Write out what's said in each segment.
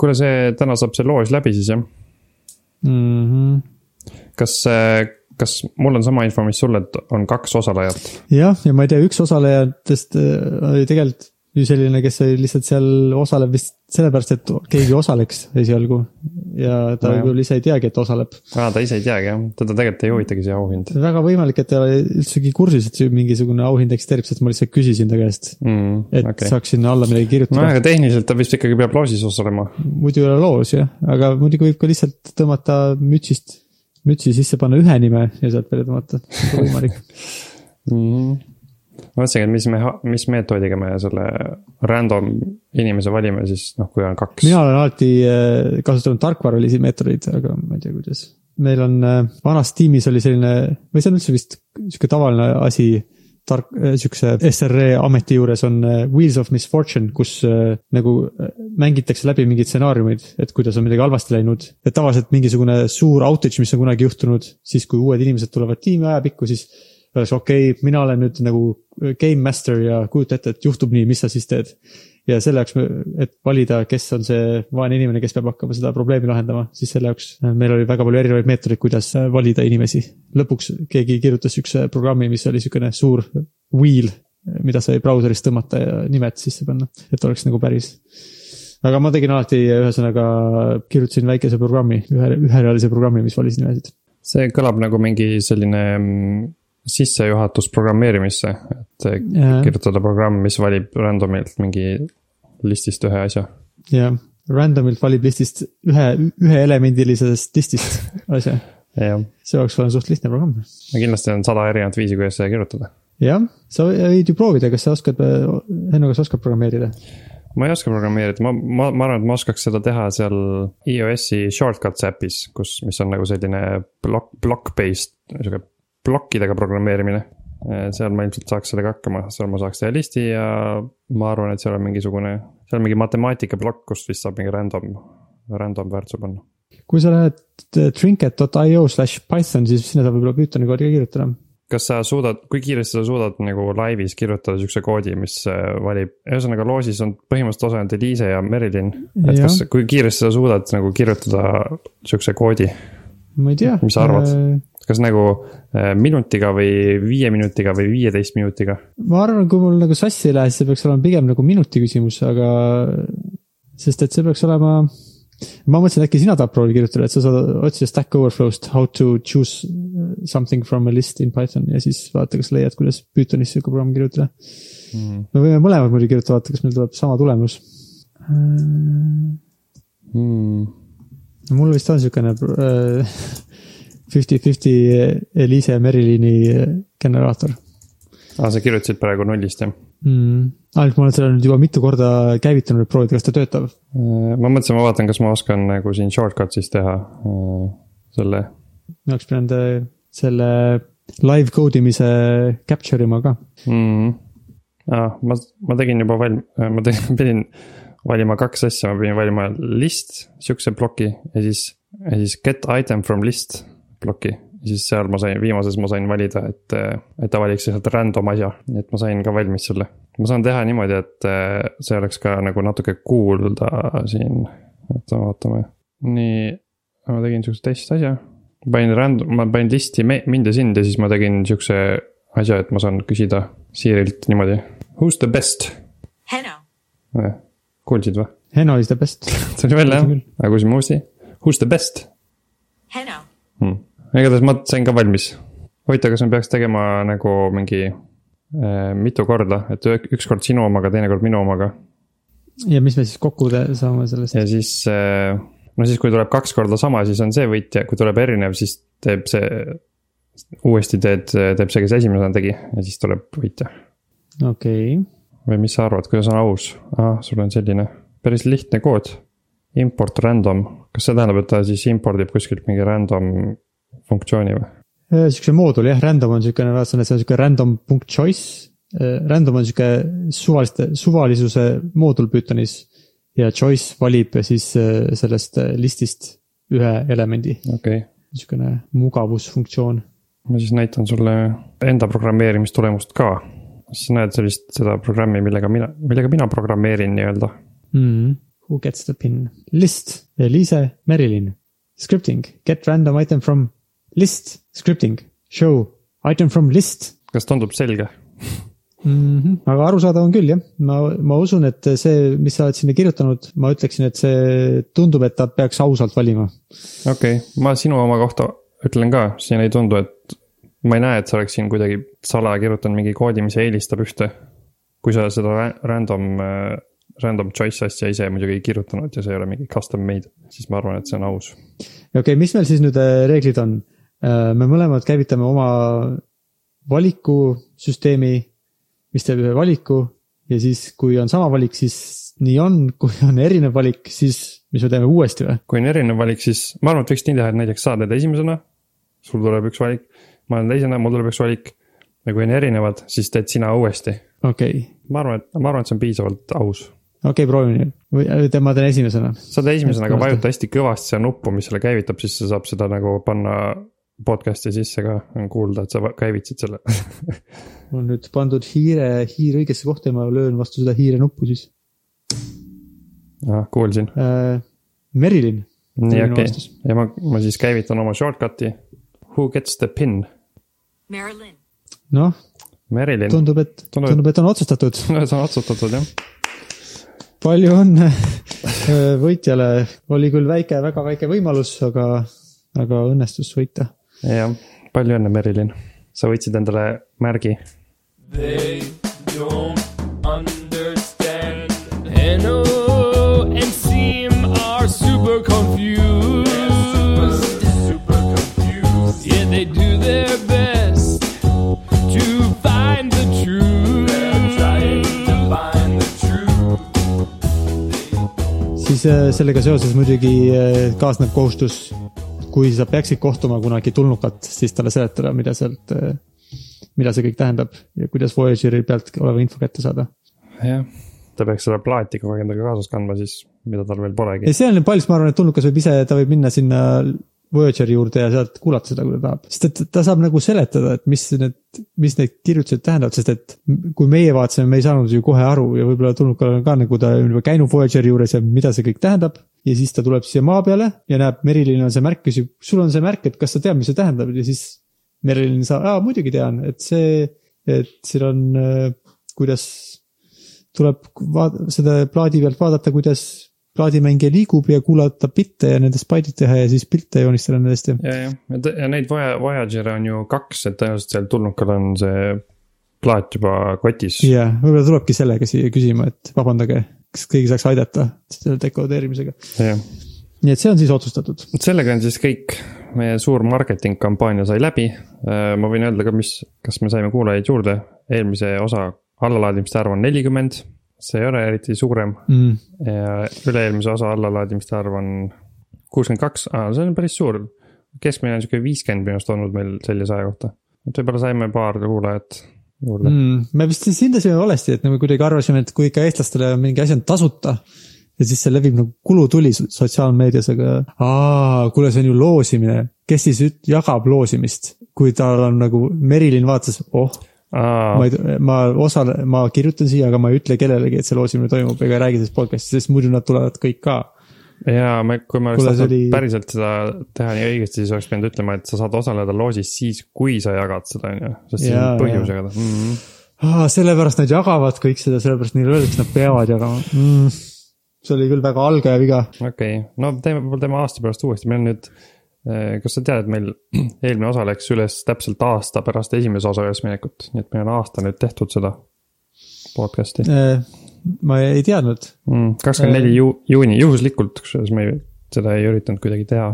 kuule, see, täna saab see loos läbi siis jah mm? -hmm. kas, kas mul on sama info, mis sul, et on kaks osalejat? jah, ja ma ei tea, üks osalejatest oli tegelikult ju selline, kes oli lihtsalt seal osaleb vist sellepärast, et keegi osaleks esialgu. ja ta no, küll ise ei teagi, et osaleb. aa, ta ise ei teagi jah, teda tegelikult ei huvitagi see auhind. väga võimalik, et ta ei ole üldsegi kursis, et see mingisugune auhind eksisteerib, sest ma lihtsalt küsisin ta käest mm,. et okay. saaks sinna alla midagi kirjutada. no aga tehniliselt ta vist ikkagi peab loosis osalema. muidu ei ole loos jah, aga muidugi võib ka lihtsalt tõmmata mütsist, mütsi sisse panna ühe nime ja sealt välja tõmmata, võimalik mm ma mõtlesingi, et mis me, mis meetodiga me selle random inimese valime siis noh, kui on kaks. mina olen alati äh, kasutanud tarkvaralisi meetodeid, aga ma ei tea, kuidas. meil on äh, vanas tiimis oli selline, või see on üldse vist sihuke tavaline asi tark, äh, sihukese SRE ameti juures on Wheels of Misfortune, kus nagu mängitakse läbi mingeid stsenaariumeid, et kuidas on midagi halvasti läinud. et tavaliselt mingisugune suur outage, mis on kunagi juhtunud, siis kui uued inimesed tulevad tiimi ajapikku, siis öeldakse, okei okay,, mina olen nüüd nagu game master ja kujuta ette, et juhtub nii, mis sa siis teed. ja selle jaoks, et valida, kes on see vaene inimene, kes peab hakkama seda probleemi lahendama, siis selle jaoks äh, meil oli väga palju erinevaid meetodeid, kuidas äh, valida inimesi. lõpuks keegi kirjutas sihukese programmi, mis oli sihukene suur wheel, mida sai brauseris tõmmata ja nimed sisse panna, et oleks nagu päris aga ma tegin alati, ühesõnaga kirjutasin väikese programmi, ühe, üherealise programmi, mis valis nimesid. see kõlab nagu mingi selline mm, sissejuhatus programmeerimisse, et ja. kirjutada programm, mis valib random'ilt mingi listist ühe asja. jah, random'ilt valib listist ühe, üheelemendilisest listist asja see oleks olema suht lihtne programm. no kindlasti on sada erinevat viisi, kuidas seda kirjutada. jah, sa võid ju proovida, kas sa oskad, Henno, kas sa oskad programmeerida? ma ei oska programmeerida, ma, ma, ma arvan, et ma oskaks seda teha seal iOS-i shortcuts äpis, kus, mis on nagu selline block, block-based, sihuke plokkidega programmeerimine. seal ma ilmselt saaks sellega hakkama, seal ma saaks teha listi ja ma arvan, et seal on mingisugune, seal on mingi matemaatikaplokk, kust vist saab mingi random, random väärtuse panna. kui sa lähed trinket.io slash python, siis sinna saab võib-olla Pythoni koodi ka kirjutada kas sa suudad, kui kiiresti sa suudad nagu laivis kirjutada sihukese koodi, mis äh, valib, ühesõnaga loosis on põhimõtteliselt osa on Deliise ja Merilin. et ja. kas, kui kiiresti sa suudad nagu kirjutada sihukese koodi? Ma ei tea. mis sa arvad äh,? kas nagu äh, minutiga või viie minutiga või viieteist minutiga? ma arvan, kui mul nagu sassi ei lähe, siis see peaks olema pigem nagu minuti küsimus, aga. sest et see peaks olema. ma mõtlesin, äkki sina tahad proovi kirjutada, et sa saad otsida Stack Overflow'st how to choose uh, something from a list in Python ja siis vaata, kas leiad, kuidas Pythonis sihuke programm kirjutada mm.. me võime mõlemad muidugi kirjutada, vaata, kas meil tuleb sama tulemus mm.. Mul vist on siukene äh, fifty-fifty Eliise Merilini generaator. aa, sa kirjutasid praegu nullist, jah mm.? ainult ma olen selle nüüd juba mitu korda käivitanud, et proovida, kas ta töötab. Äh, ma mõtlesin, ma vaatan, kas ma oskan nagu siin shortcut'is teha äh, selle. ma oleks pidanud selle live code imise capture ima ka mm.. aa, ma, ma tegin juba valm-, ma tegin, pidin valima kaks asja, ma pidin valima list, sihukese ploki ja siis, ja siis get item from list ploki. siis seal ma sain, viimases ma sain valida, et, et ta valiks lihtsalt random asja, nii et ma sain ka valmis selle. ma saan teha niimoodi, et see oleks ka nagu natuke kuulda siin, oota, vaatame. nii, ma tegin sihukese test asja. panin random, ma panin listi mind ja sind ja siis ma tegin sihukese asja, et ma saan küsida Siirilt niimoodi. Who's the best? Heno. Kuulsid või? Heno is the best tuli välja jah, aga küsime uuesti. Who's the best? Heno hmm igatahes ma sain ka valmis. huvitav, kas me peaks tegema nagu mingi äh, mitu korda, et ükskord sinu omaga, teinekord minu omaga. ja mis me siis kokku saame sellest? ja siis äh,, no siis, kui tuleb kaks korda sama, siis on see võitja, kui tuleb erinev, siis teeb see. uuesti teed, teeb see, kes esimesena tegi ja siis tuleb võitja. okei okay.. Või mis sa arvad, kuidas on aus? ahah, sul on selline päris lihtne kood. Import random, kas see tähendab, et ta siis impordib kuskilt mingi random funktsiooni või? Äh, Siukse moodul jah, random on siukene, vaatasin, et see on siuke random punkt choice. Äh, random on sihuke suvaliste, suvalisuse moodul Pythonis. ja choice valib siis äh, sellest listist ühe elemendi okay.. niisugune mugavusfunktsioon. ma siis näitan sulle enda programmeerimistulemust ka. Sa näed sellist, seda programmi, millega mina, millega mina programmeerin nii-öelda mm.. Who gets the pin? List, Eliise, Merilin. Scripting, get random item from list, scripting, show, item from list kas tundub selge? mm. -hmm. aga arusaadav on küll jah, ma, ma usun, et see, mis sa oled sinna kirjutanud, ma ütleksin, et see tundub, et ta peaks ausalt valima. okei okay., ma sinu oma kohta ütlen ka, siin ei tundu, et ma ei näe, et sa oleks siin kuidagi salaja kirjutanud mingi koodi, mis eelistab ühte. kui sa seda ra- random, random choice asja ise muidugi ei kirjutanud ja see ei ole mingi custom made, siis ma arvan, et see on aus. okei okay,, mis meil siis nüüd äh, reeglid on? me mõlemad käivitame oma valikusüsteemi, mis teeb ühe valiku ja siis, kui on sama valik, siis nii on, kui on erinev valik, siis mis me teeme uuesti või? kui on erinev valik, siis ma arvan, et võiks nii teha, et näiteks sa teed esimesena. sul tuleb üks valik, ma olen teisena, mul tuleb üks valik. ja kui on erinevad, siis teed sina uuesti. okei okay., ma arvan, et, ma arvan, et see on piisavalt aus. okei okay,, proovime nii. või ma teen esimesena. sa teed esimesena, aga vajuta hästi kõvasti seda nuppu, mis selle käivitab, siis sa saab seda nagu panna podcast'i sisse ka, on kuulda, et sa käivitasid selle. mul on nüüd pandud hiire, hiir õigesse kohta ja ma löön vastu seda hiire nuppu siis ah, kuulsin. äh,. Merilin, nii, okei vastus. ja ma, ma siis käivitan oma shortcut'i. Who gets the pin? Marilyn. noh, tundub, et, Tundub, et- on otsustatud. see on otsustatud jah. palju õnne äh, võitjale, oli küll väike, väga väike võimalus, aga, aga õnnestus võita. jah, palju õnne, Merilin. sa võitsid endale märgi. They don't understand. Hanno siis äh, sellega seoses muidugi äh, kaasneb kohustus, kui sa peaksid kohtuma kunagi tulnukat, siis talle seletada, mida sealt, mida see kõik tähendab ja kuidas Voyageri pealt oleva info kätte saada. jah, ta peaks seda plaati kogu aeg endaga kaasas kandma siis, mida tal veel polegi ja. see on paljus, ma arvan, et tulnukas võib ise, ta võib minna sinna Voyageri juurde ja sealt kuulata seda, kui ta tahab. sest et ta saab nagu seletada, et mis need, mis need kirjutused tähendavad, sest et kui meie vaatasime, me ei saanud ju kohe aru ja võib-olla tulnukal on ka nagu ta on juba käinud Voyageri juures ja mida see kõik tähendab. ja siis ta tuleb siia maa peale ja näeb, Merilin on see märk, küsib, sul on see märk, et kas sa tead, mis see tähendab ja siis Merilin saab, aa muidugi tean, et see, et siin on, kuidas tuleb vaad-, seda plaadi pealt vaadata, kuidas plaadimängija liigub ja kuulata bitte ja nendest byte'id teha ja siis pilte joonistada nendest ja. ja, jah, ja, neid Voya- Voyager'e on ju kaks, et tõenäoliselt seal tulnukal on see plaat juba kotis. ja võib-olla tulebki sellega siia küsima, et vabandage, kas keegi saaks aidata selle dekodeerimisega. jah, nii et see on siis otsustatud. sellega on siis kõik, meie suur marketing kampaania sai läbi. ma võin öelda ka, mis, kas me saime kuulajaid juurde, eelmise osa allalaadimiste arv on nelikümmend, see ei ole eriti suurem Mm. ja üle-eelmise osa allalaadimiste arv on kuuskümmend kaks, see on päris suur. keskmine on sihuke viiskümmend minu arust olnud meil selja saja kohta, et võib-olla saime paar kuulajat juurde mm.. Me vist siis hindasime valesti, et nagu kuidagi arvasime, et kui ikka eestlastele mingi asi on tasuta. ja siis see levib nagu kulutuli so- sotsiaalmeedias, aga aa, kuule, see on ju loosimine, kes siis jagab loosimist, kui tal on nagu Merilin vaatas, oh ma ei, ma osale-, ma kirjutan siia, aga ma ei ütle kellelegi, et see loosimine toimub ega ei räägi sellest podcast'ist, sest muidu nad tulevad kõik ka. ja me, kui me oleks tahtnud oli- päriselt seda teha nii õigesti, siis oleks pidanud ütlema, et sa saad osaleda loosis siis, kui sa jagad seda, on ju. sest siis Jaa, on põhjus jaa. jagada mm. -hmm. Ah, sellepärast nad jagavad kõik seda, sellepärast neile öeldakse, nad peavad jagama mm.. see oli küll väga alge viga. okei okay., no teeme, võib-olla teeme aasta pärast uuesti, meil on nüüd. Kas sa tead, et meil eelmine osa läks üles täpselt aasta pärast esimese osa ülesminekut, nii et meil on aasta nüüd tehtud seda podcast'i. Äh, ma ei teadnud, kakskümmend neli ju- juuni, juhuslikult, kusjuures me ei, seda ei üritanud kuidagi teha.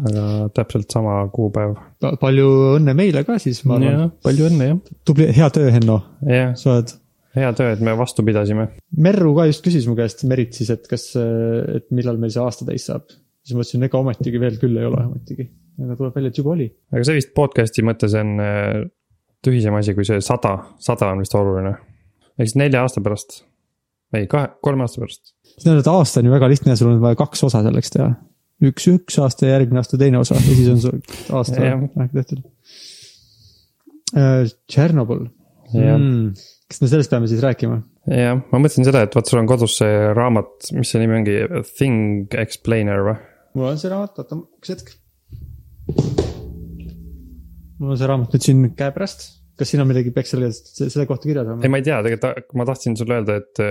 aga täpselt sama kuupäev. palju õnne meile ka siis, ma arvan. palju õnne jah. tubli, hea töö, Henno, jah, sa oled. hea töö, et me vastu pidasime. Merru ka just küsis mu käest, Merit siis, et kas, et millal meil see aasta täis saab. Siis ma ütlesin, ega ometigi veel küll ei ole ometigi. aga tuleb välja, et juba oli. aga see vist podcast'i mõttes on äh, tühisem asi kui see sada, sada on vist oluline. ehk siis nelja aasta pärast. ei, kahe, kolme aasta pärast. tähendab, et aasta on ju väga lihtne sul on vaja kaks osa selleks teha. üks, üks aasta ja järgmine aasta teine osa ja siis on sul aasta aeg tehtud. Tšernobõl Jah. mm.. kas me sellest peame siis rääkima? jah, ma mõtlesin seda, et vaat sul on kodus see raamat, mis see nimi ongi, Thing Explainer või? Mul on see raamat, oota üks hetk. mul on see raamat nüüd siin käepärast, kas siin on midagi, peaks selle, selle kohta kirjas olema ei,? ma ei tea, tegelikult ma tahtsin sulle öelda, et,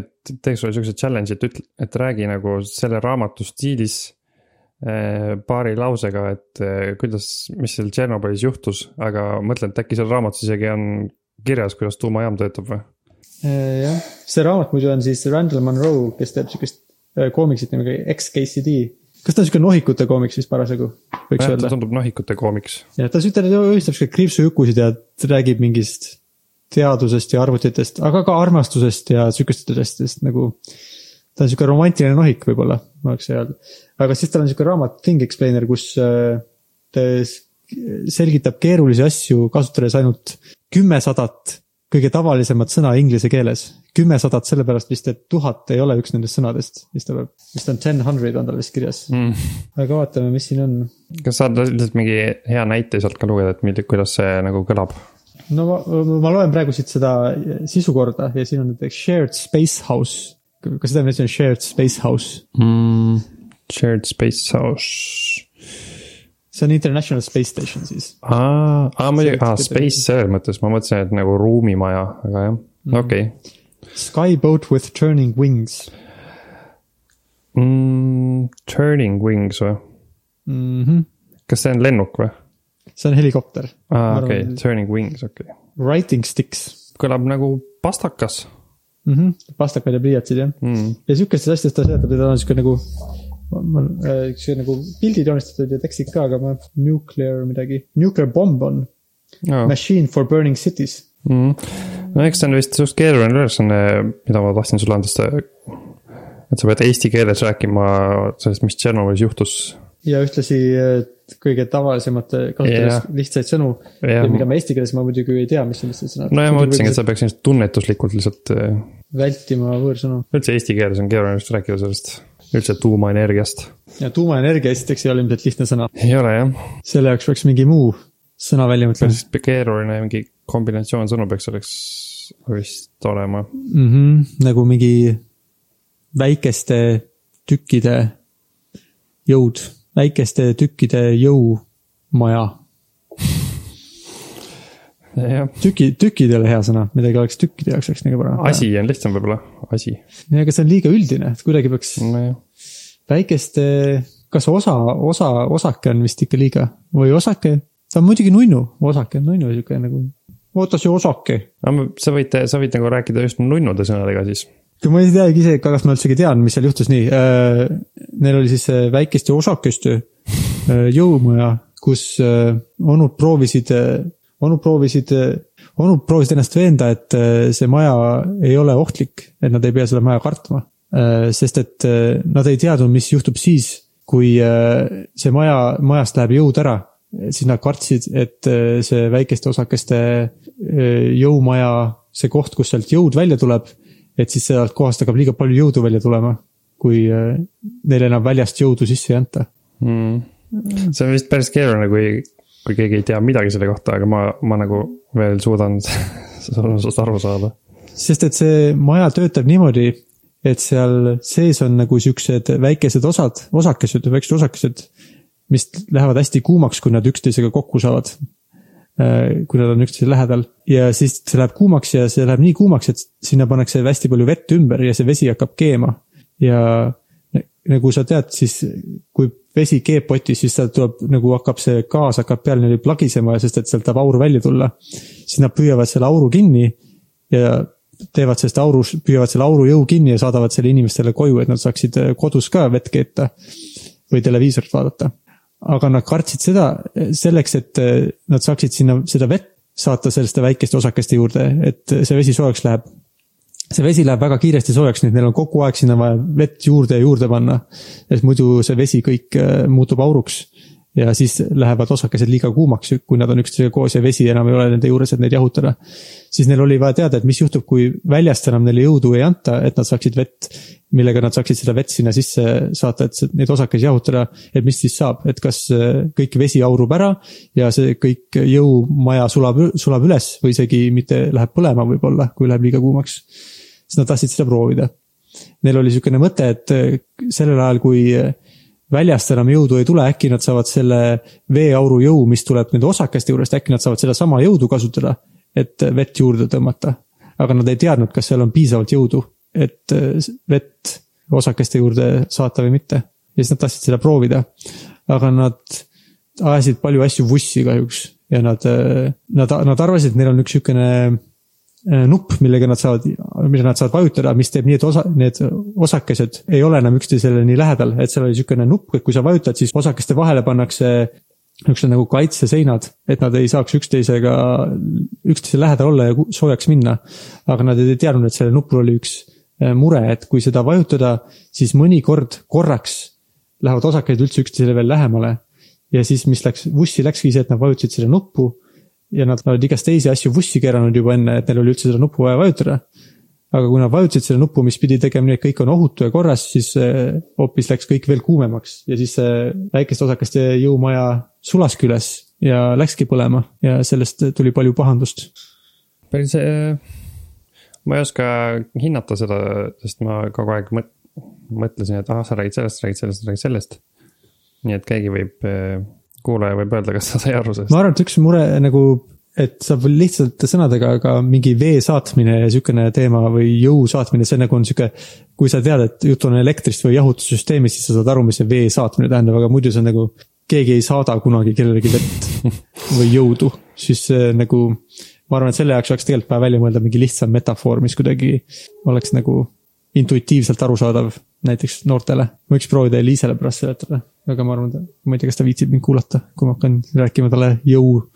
et teeks sulle siukse challenge'i, et ütle, et räägi nagu selle raamatu stiilis eh, paari lausega, et eh, kuidas, mis seal Tšernobõlis juhtus, aga mõtlen, et äkki seal raamatus isegi on kirjas, kuidas tuumajaam töötab või? Äh, jah, see raamat muidu on siis Randall Monroe, kes teeb siukest äh, koomiksit nimega X-KCD. kas ta on siuke nohikute koomiks vist parasjagu, võiks ta öelda? tundub nohikute koomiks. ja ta ütleb, siuke kriipsujukusid ja räägib mingist teadusest ja arvutitest, aga ka armastusest ja siukestest asjadest nagu. ta on siuke romantiline nohik võib-olla, ma oleks öelda. aga siis tal on siuke raamat Thing Explainer, kus äh, ta selgitab keerulisi asju, kasutades ainult kümmesadat kõige tavalisemat sõna inglise keeles. kümmesadat sellepärast vist, et tuhat ei ole üks nendest sõnadest, mis ta peab, vist on ten hundred on tal vist kirjas Mm. aga vaatame, mis siin on kas saad lihtsalt mingi hea näite sealt ka lugeda, et milli- kuidas see nagu kõlab? no ma, ma loen praegu siit seda sisu korda ja siin on näiteks shared space house. kas seda on shared space house? mm,. Shared space house. See on International Space Station siis. aa, aa muidugi, aa space selles mõttes, ma mõtlesin, et nagu ruumimaja, aga jah, okei. Skyboat with turning wings Mm, Turning wings või? mm. -hmm. kas see on lennuk või? see on helikopter. aa, okei, turning wings, okei okay.. Writing sticks kõlab nagu pastakas mm. -hmm. pastakad ja pliiatsid jah mm.. ja sihukestest asjadest ta seletab ja tal on sihuke nagu, sihuke nagu pildid joonistatud ja tekstid ka, aga ma, nuclear midagi, nuclear bomb on Oh. machine for burning cities. Mm. no eks see on vist suht keeruline ülesanne, mida ma tahtsin sulle anda, sest et sa pead eesti keeles rääkima sellest, mis Tšernobõlis juhtus. ja ühtlasi äh, kõige tavalisemate, kasutades Jah. lihtsaid sõnu Jah. ja mida ma eesti keeles ma muidugi ei tea, mis on lihtsalt sõnad. no ja ma mõtlesingi, et sa peaks ilmselt tunnetuslikult lihtsalt, vältima võõrsõnu üldse eesti keeles on keeruline just rääkida sellest, üldse tuumaenergiast. ja tuumaenergia esiteks ei ole ilmselt lihtne sõna, ei ole jah, selle jaoks peaks mingi muu sõna välja mõtlema keeruline mingi kombinatsioon sõnu peaks selleks vist olema. mm. -hmm, nagu mingi väikeste tükkide jõud, väikeste tükkide jõumaja. jah, tüki, tükid ei ole hea sõna, midagi oleks tükkide jaoks oleks nagu parem. asi on lihtsam võib-olla, asi, aga see on liiga üldine, et kuidagi peaks nojah. väikeste, kas osa, osa, osake on vist ikka liiga või osake, ta on muidugi nunnu, osake on nunnu sihuke nagu, oota see osake. sa võid, sa võid nagu rääkida just nunnude sõnadega siis. ma ei teagi ise, kas ma üldsegi tean, mis seal juhtus nii. Neil oli siis äh, väikeste osakeste äh, jõumaja, kus äh, onud proovisid, onud proovisid, onud proovisid ennast veenda, et äh, see maja ei ole ohtlik, et nad ei pea seda maja kartma. Sest et äh, nad ei teadnud, mis juhtub siis, kui äh, see maja, majast läheb jõud ära. siis nad kartsid, et äh, see väikeste osakeste äh, jõumaja, see koht, kus sealt jõud välja tuleb, et siis sealt kohast hakkab liiga palju jõudu välja tulema, kui äh, neile enam väljast jõudu sisse ei anta. mm.. see on vist päris keeruline, kui, kui keegi ei tea midagi selle kohta, aga ma, ma nagu veel suudan sinust aru saada. sest et see maja töötab niimoodi, et seal sees on nagu siuksed väikesed osad, osakesed, väiksed osakesed, mis lähevad hästi kuumaks, kui nad üksteisega kokku saavad. kui nad on üksteise lähedal ja siis see läheb kuumaks ja see läheb nii kuumaks, et sinna pannakse hästi palju vett ümber ja see vesi hakkab keema. ja nagu sa tead, siis kui vesi keeb potis, siis sealt tuleb nagu hakkab see gaas hakkab peal niimoodi plagisema, sest et sealt tahab aur välja tulla. siis nad püüavad selle auru kinni ja teevad sellest aurus, püüavad selle auru jõu kinni ja saadavad selle inimestele koju, et nad saaksid äh, kodus ka vett keeta või televiisorit vaadata. aga nad kartsid seda selleks, et äh, nad saaksid sinna seda vett saata selliste väikeste osakeste juurde, et see vesi soojaks läheb. see vesi läheb väga kiiresti soojaks, nii et neil on kogu aeg sinna vaja vett juurde ja juurde panna. et muidu see vesi kõik äh, muutub auruks ja siis lähevad osakesed liiga kuumaks, kui nad on üksteisega koos ja vesi enam ei ole nende juures, et neid jahutada. siis neil oli vaja teada, et mis juhtub, kui väljast enam neile jõudu ei anta, et nad saaksid vett, millega nad saaksid seda vett sinna sisse saata, et neid osakesi jahutada. et mis siis saab, et kas äh, kõik vesi aurub ära ja see kõik jõumaja sulab, sulab üles või isegi mitte läheb põlema võib-olla, kui läheb liiga kuumaks. siis nad tahtsid seda proovida. Neil oli niisugune mõte, et äh, sellel ajal, kui äh, väljast enam jõudu ei tule, äkki nad saavad selle veeauru jõu, mis tuleb nende osakeste juurest, äkki nad saavad sedasama jõudu kasutada, et vett juurde tõmmata. aga nad ei teadnud, kas seal on piisavalt jõudu, et äh, vett osakeste juurde saata või mitte. ja siis nad tahtsid seda proovida. aga nad ajasid palju asju vussi kahjuks ja nad, nad, nad arvasid, et neil on üks äh, nupp, millega nad saavad, mida nad saavad vajutada, mis teeb nii, et osa, need osakesed ei ole enam üksteisele nii lähedal, et seal oli niisugune nupp, et kui sa vajutad, siis osakeste vahele pannakse niisugused nagu kaitseseinad, et nad ei saaks üksteisega, üksteise lähedal olla ja soojaks minna. aga nad ei teadnud, et sellel nupul oli üks äh, mure, et kui seda vajutada, siis mõnikord korraks lähevad osakesed üldse üksteisele veel lähemale. ja siis, mis läks, vussi läkski see, et nad vajutasid seda nuppu ja nad olid igast teisi asju vussi keeranud juba enne, et neil oli üldse seda nuppu vaja vajutada. aga kui nad vajutasid seda nuppu, mis pidi tegema nii, et kõik on ohutu ja korras, siis eh, hoopis läks kõik veel kuumemaks ja siis see väikeste osakeste jõumaja sulaski üles ja läkski põlema ja sellest tuli palju pahandust. päris, ma ei oska hinnata seda, sest ma kogu aeg mõt-, mõtlesin, et ah, sa räägid sellest, räägid sellest, räägid sellest. nii et keegi võib, kuulaja võib öelda, kas ta sai aru sellest. ma arvan, et üks mure nagu, et saab lihtsalt sõnadega, aga mingi vee saatmine ja sihukene teema või jõu saatmine, see nagu on sihuke. kui sa tead, et jutt on elektrist või jahutussüsteemist, siis sa saad aru, mis see vee saatmine tähendab, aga muidu see on nagu. keegi ei saada kunagi kellelegi vett või jõudu, siis see nagu. ma arvan, et selle jaoks oleks tegelikult vaja välja mõelda mingi lihtsam metafoor, mis kuidagi oleks nagu intuitiivselt arusaadav näiteks noortele. ma võiks proovida Eliisele pärast seletada, aga ma arvan, ma ei tea, kas ta viitsib mind kuulata, kui ma hakkan rääkima talle jõu,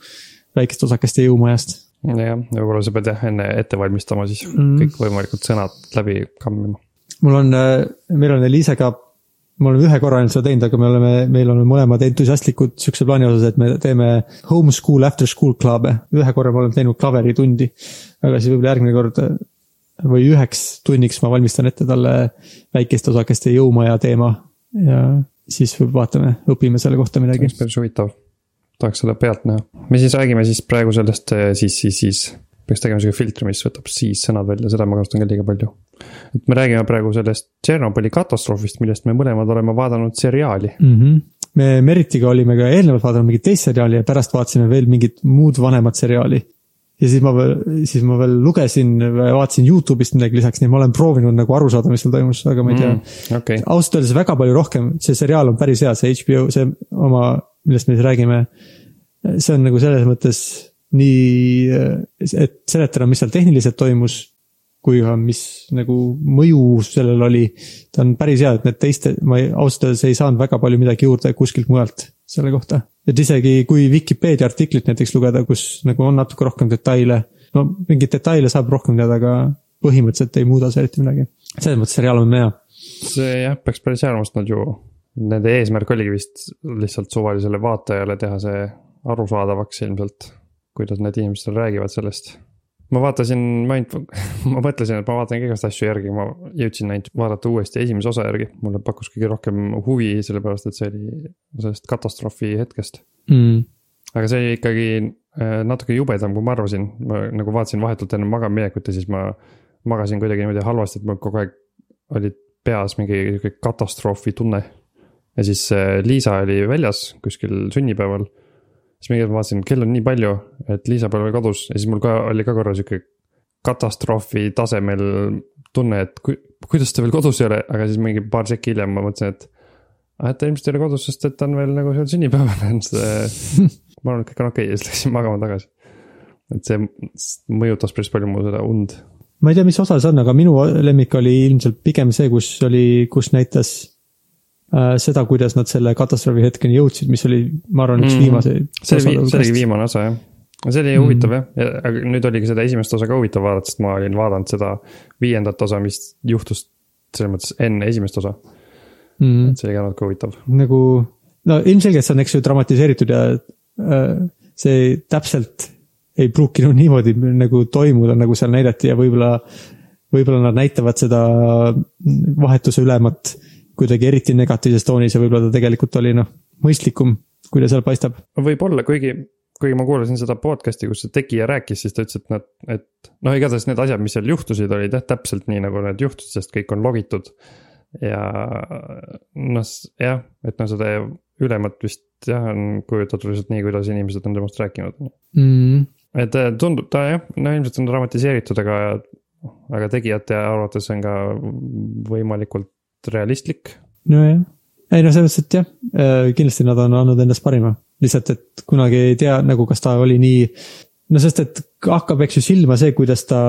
väikeste osakeste jõumajast. jah, võib-olla sa pead jah enne ette valmistama siis Mm. kõikvõimalikud sõnad läbi kammima. mul on, meil on Eliisega, me oleme ühe korra ainult seda teinud, aga me oleme, meil on mõlemad entusiastlikud sihukese plaani osas, et me teeme homeschool after school club'e. ühe korra me oleme teinud klaveritundi, aga siis võib-olla järgmine kord äh, või üheks tunniks ma valmistan ette talle väikeste osakeste jõumaja teema ja siis vaatame, õpime selle kohta midagi päris huvitav. tahaks seda pealt näha. me siis räägime siis praegu sellest eh, siis, siis, siis. peaks tegema sihuke filtri, mis võtab siis sõnad välja, seda ma kasutan ka liiga palju. et me räägime praegu sellest Tšernobõli katastroofist, millest me mõlemad oleme vaadanud seriaali. mm. -hmm. me Meritiga olime ka eelnevalt vaadanud mingit teist seriaali ja pärast vaatasime veel mingit muud vanemat seriaali. Ja siis ma veel, siis ma veel lugesin, vaatasin Youtube'ist midagi lisaks, nii et ma olen proovinud nagu aru saada, mis seal toimus, aga ma ei tea mm.. okei, ausalt öeldes väga palju rohkem, see seriaal on päris hea, see HBO, see oma, millest me siis räägime. see on nagu selles mõttes nii, et seletada, mis seal tehniliselt toimus kui ka mis nagu mõju sellel oli. ta on päris hea, et need teiste, ma ei, ausalt öeldes ei saanud väga palju midagi juurde kuskilt mujalt selle kohta. et isegi kui Vikipeedia artiklit näiteks lugeda, kus nagu on natuke rohkem detaile, no mingeid detaile saab rohkem teada, aga põhimõtteliselt ei muuda see eriti midagi. selles mõttes seriaal on hea. see jah, peaks päris hea olema, ju, nende eesmärk oligi vist lihtsalt suvalisele vaatajale teha see arusaadavaks ilmselt. kuidas need inimesed seal räägivad sellest. Ma vaatasin Mind, ma mõtlesin, et ma vaatan igast asju järgi, ma jõudsin ainult vaadata uuesti esimese osa järgi, mulle pakkus kõige rohkem huvi, sellepärast et see oli sellest katastroofi hetkest. mm.. aga see oli ikkagi äh, natuke jubedam, kui ma arvasin, ma nagu vaatasin vahetult enne magama minekut ja siis ma magasin kuidagi niimoodi halvasti, et mul kogu aeg oli peas mingi sihuke katastroofi tunne. ja siis äh, Liisa oli väljas kuskil sünnipäeval. Siis mingi hetk ma vaatasin, kell on nii palju, et Liisa pole veel kodus ja siis mul ka oli ka korra sihuke katastroofi tasemel tunne, et ku, kuidas ta veel kodus ei ole, aga siis mingi paar sekki hiljem ma mõtlesin, et ah, et ta ilmselt ei ole kodus, sest et ta on veel nagu seal sünnipäeval, et ma arvan, et kõik on okei okay. ja siis läksin magama tagasi. et see mõjutas päris palju mu seda und. ma ei tea, mis osa see on, aga minu lemmik oli ilmselt pigem see, kus oli, kus näitas seda, kuidas nad selle katastroofi hetkeni jõudsid, mis oli, ma arvan, üks Mhm. viimaseid. see oli, see oligi viimane osa jah. see oli Mhm. huvitav jah, aga nüüd oligi seda esimest osa ka huvitav vaadata, sest ma olin vaadanud seda viiendat osa, mis juhtus selles mõttes enne esimest osa, mm. et. see oli ka natuke huvitav. nagu no ilmselgelt see on, eks ju, dramatiseeritud ja äh, see täpselt ei pruukinud niimoodi nagu toimuda, nagu seal näidati ja võib-olla, võib-olla nad näitavad seda vahetuse ülemat kuidagi eriti negatiivses toonis ja võib-olla ta tegelikult oli noh, mõistlikum, kui ta seal paistab. võib-olla, kuigi, kuigi ma kuulasin seda podcast'i, kus see tegija rääkis, siis ta ütles, et nad, et noh, igatahes need asjad, mis seal juhtusid, olid jah, täpselt nii nagu need juhtusid, sest kõik on logitud. ja noh, jah, et noh, seda ülemat vist jah, on kujutatud lihtsalt nii, kuidas inimesed on temast rääkinud. Mm. et äh, tundub ta jah, no ilmselt on dramatiseeritud, aga, aga tegijate arvates on ka võimalikult realistlik. nojah, ei no selles mõttes, et jah, kindlasti nad on andnud endast parima, lihtsalt, et kunagi ei tea nagu, kas ta oli nii. no sest, et hakkab, eks ju silma see, kuidas ta.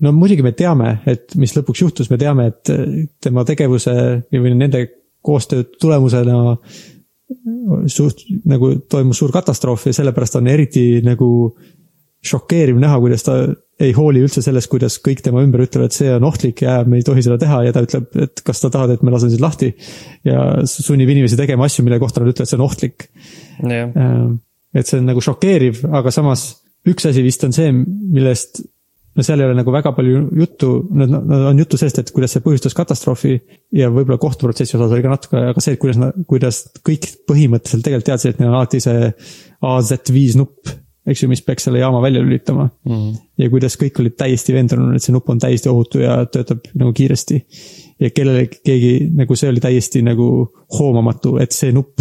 no muidugi me teame, et mis lõpuks juhtus, me teame, et tema tegevuse või nende koostöö tulemusena suht nagu toimus suur katastroof ja sellepärast on eriti nagu šokeeriv näha, kuidas ta ei hooli üldse sellest, kuidas kõik tema ümber ütlevad, et see on ohtlik ja me ei tohi seda teha ja ta ütleb, et kas sa tahad, et ma lasen sind lahti. ja sunnib inimesi tegema asju, mille kohta nad ütlevad, see on ohtlik. jah, et see on nagu šokeeriv, aga samas üks asi vist on see, millest no seal ei ole nagu väga palju juttu, nad on juttu sellest, et kuidas see põhjustas katastroofi ja võib-olla kohtuprotsessi osas oli ka natuke, aga see, et kuidas, kuidas kõik põhimõtteliselt tegelikult teadsid, et neil on alati see AZ5 nupp, eks ju, mis peaks selle jaama välja lülitama mm. -hmm. ja kuidas kõik olid täiesti veendunud, et see nupp on täiesti ohutu ja töötab nagu kiiresti. ja kellelegi, keegi nagu see oli täiesti nagu hoomamatu, et see nupp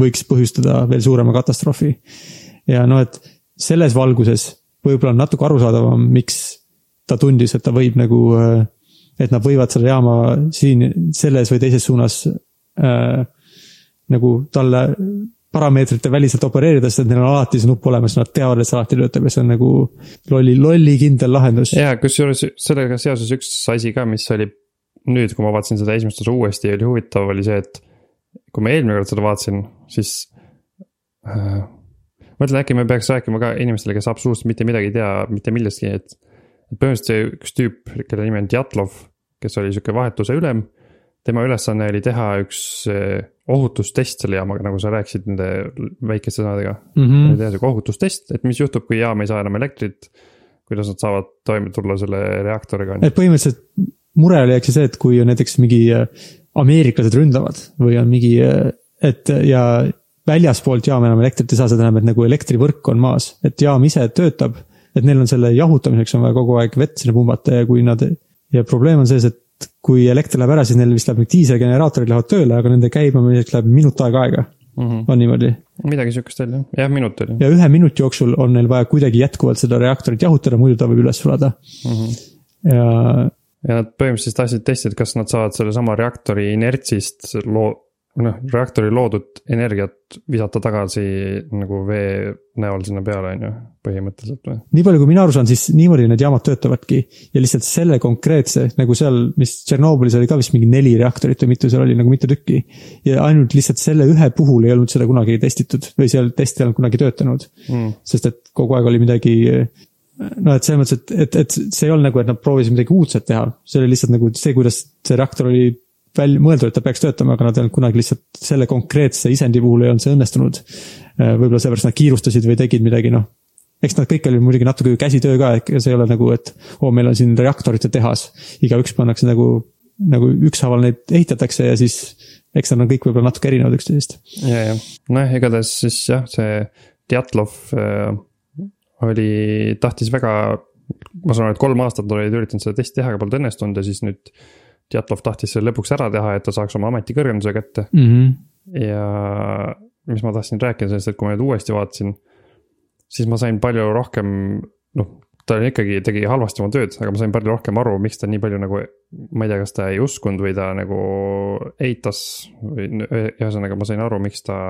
võiks põhjustada veel suurema katastroofi. ja noh, et selles valguses võib-olla on natuke arusaadavam, miks ta tundis, et ta võib nagu, et nad võivad selle jaama siin selles või teises suunas äh, nagu talle parameetrite väliselt opereerida, sest et neil on alati see nupp olemas, nad teavad, et see alati töötab ja see on nagu lolli, lollikindel lahendus. ja kusjuures sellega seoses üks asi ka, mis oli nüüd, kui ma vaatasin seda esimest osa uuesti, oli huvitav, oli see, et kui ma eelmine kord seda vaatasin, siis äh, mõtlen, äkki me peaks rääkima ka inimestele, kes absoluutselt mitte midagi ei tea mitte millestki, et. põhimõtteliselt see üks tüüp, kelle nimi on Djatlov, kes oli sihuke vahetuse ülem. Tema ülesanne oli teha üks eh, ohutustest selle jaamaga, nagu sa rääkisid nende väikeste sõnadega mm. -hmm. teha sihuke ohutustest, et mis juhtub, kui jaam ei saa enam elektrit. kuidas nad saavad toime tulla selle reaktoriga. et põhimõtteliselt mure oli eks ju see, et kui näiteks mingi äh, ameeriklased ründavad või on mingi, et ja väljaspoolt jaam enam elektrit ei saa, see tähendab, et nagu elektrivõrk on maas, et jaam ise töötab. et neil on selle jahutamiseks on vaja kogu aeg vett sinna pumbata ja kui nad ja probleem on selles, et kui elekter läheb ära, siis neil vist läheb need diiselgeneraatorid lähevad tööle, aga nende käibamiseks läheb minut aega aega mm. -hmm. on niimoodi midagi sihukest oli jah, jah minut oli. ja ühe minuti jooksul on neil vaja kuidagi jätkuvalt seda reaktorit jahutada, muidu ta võib üles sulada mm. -hmm. ja ja nad põhimõtteliselt tahtsid testida, kas nad saavad sellesama reaktori inertsist loo-, noh, reaktori loodud energiat visata tagasi nagu vee näol sinna peale, on ju, põhimõtteliselt või? nii palju, kui mina aru saan, siis niimoodi need jaamad töötavadki ja lihtsalt selle konkreetse nagu seal, mis Tšernobõlis oli ka vist mingi neli reaktorit või mitu seal oli nagu mitu tükki. ja ainult lihtsalt selle ühe puhul ei olnud seda kunagi testitud või seal test ei olnud kunagi töötanud mm.. sest et kogu aeg oli midagi. noh, et selles mõttes, et, et, et see ei olnud nagu, et nad proovisid midagi uudset teha, see oli lihtsalt nagu see, kuidas see reaktor oli välja mõeldud, et ta peaks töötama, aga nad ei olnud kunagi lihtsalt selle konkreetse isendi puhul ei olnud see õnnestunud. võib-olla seepärast nad kiirustasid või tegid midagi, noh eks nad kõik oli muidugi natuke käsitöö ka, et see ei ole nagu, et oo, meil on siin reaktorite tehas. igaüks pannakse nagu, nagu ükshaaval neid ehitatakse ja siis eks nad on kõik võib-olla natuke erinevad üksteisest. ja, ja noh, igatahes siis jah, see Djatlov äh, oli, tahtis väga, ma saan aru, et kolm aastat olid üritanud seda testi teha, aga polnud õnnestunud ja siis nüüd Djatlov tahtis selle lõpuks ära teha, et ta saaks oma ametikõrgenduse kätte mm. -hmm. ja mis ma tahtsin rääkida sellest, et kui ma nüüd uuesti vaatasin, siis ma sain palju rohkem, noh, ta ikkagi tegi halvasti oma tööd, aga ma sain palju rohkem aru, miks ta nii palju nagu, ma ei tea, kas ta ei uskunud või ta nagu eitas või ühesõnaga, ma sain aru, miks ta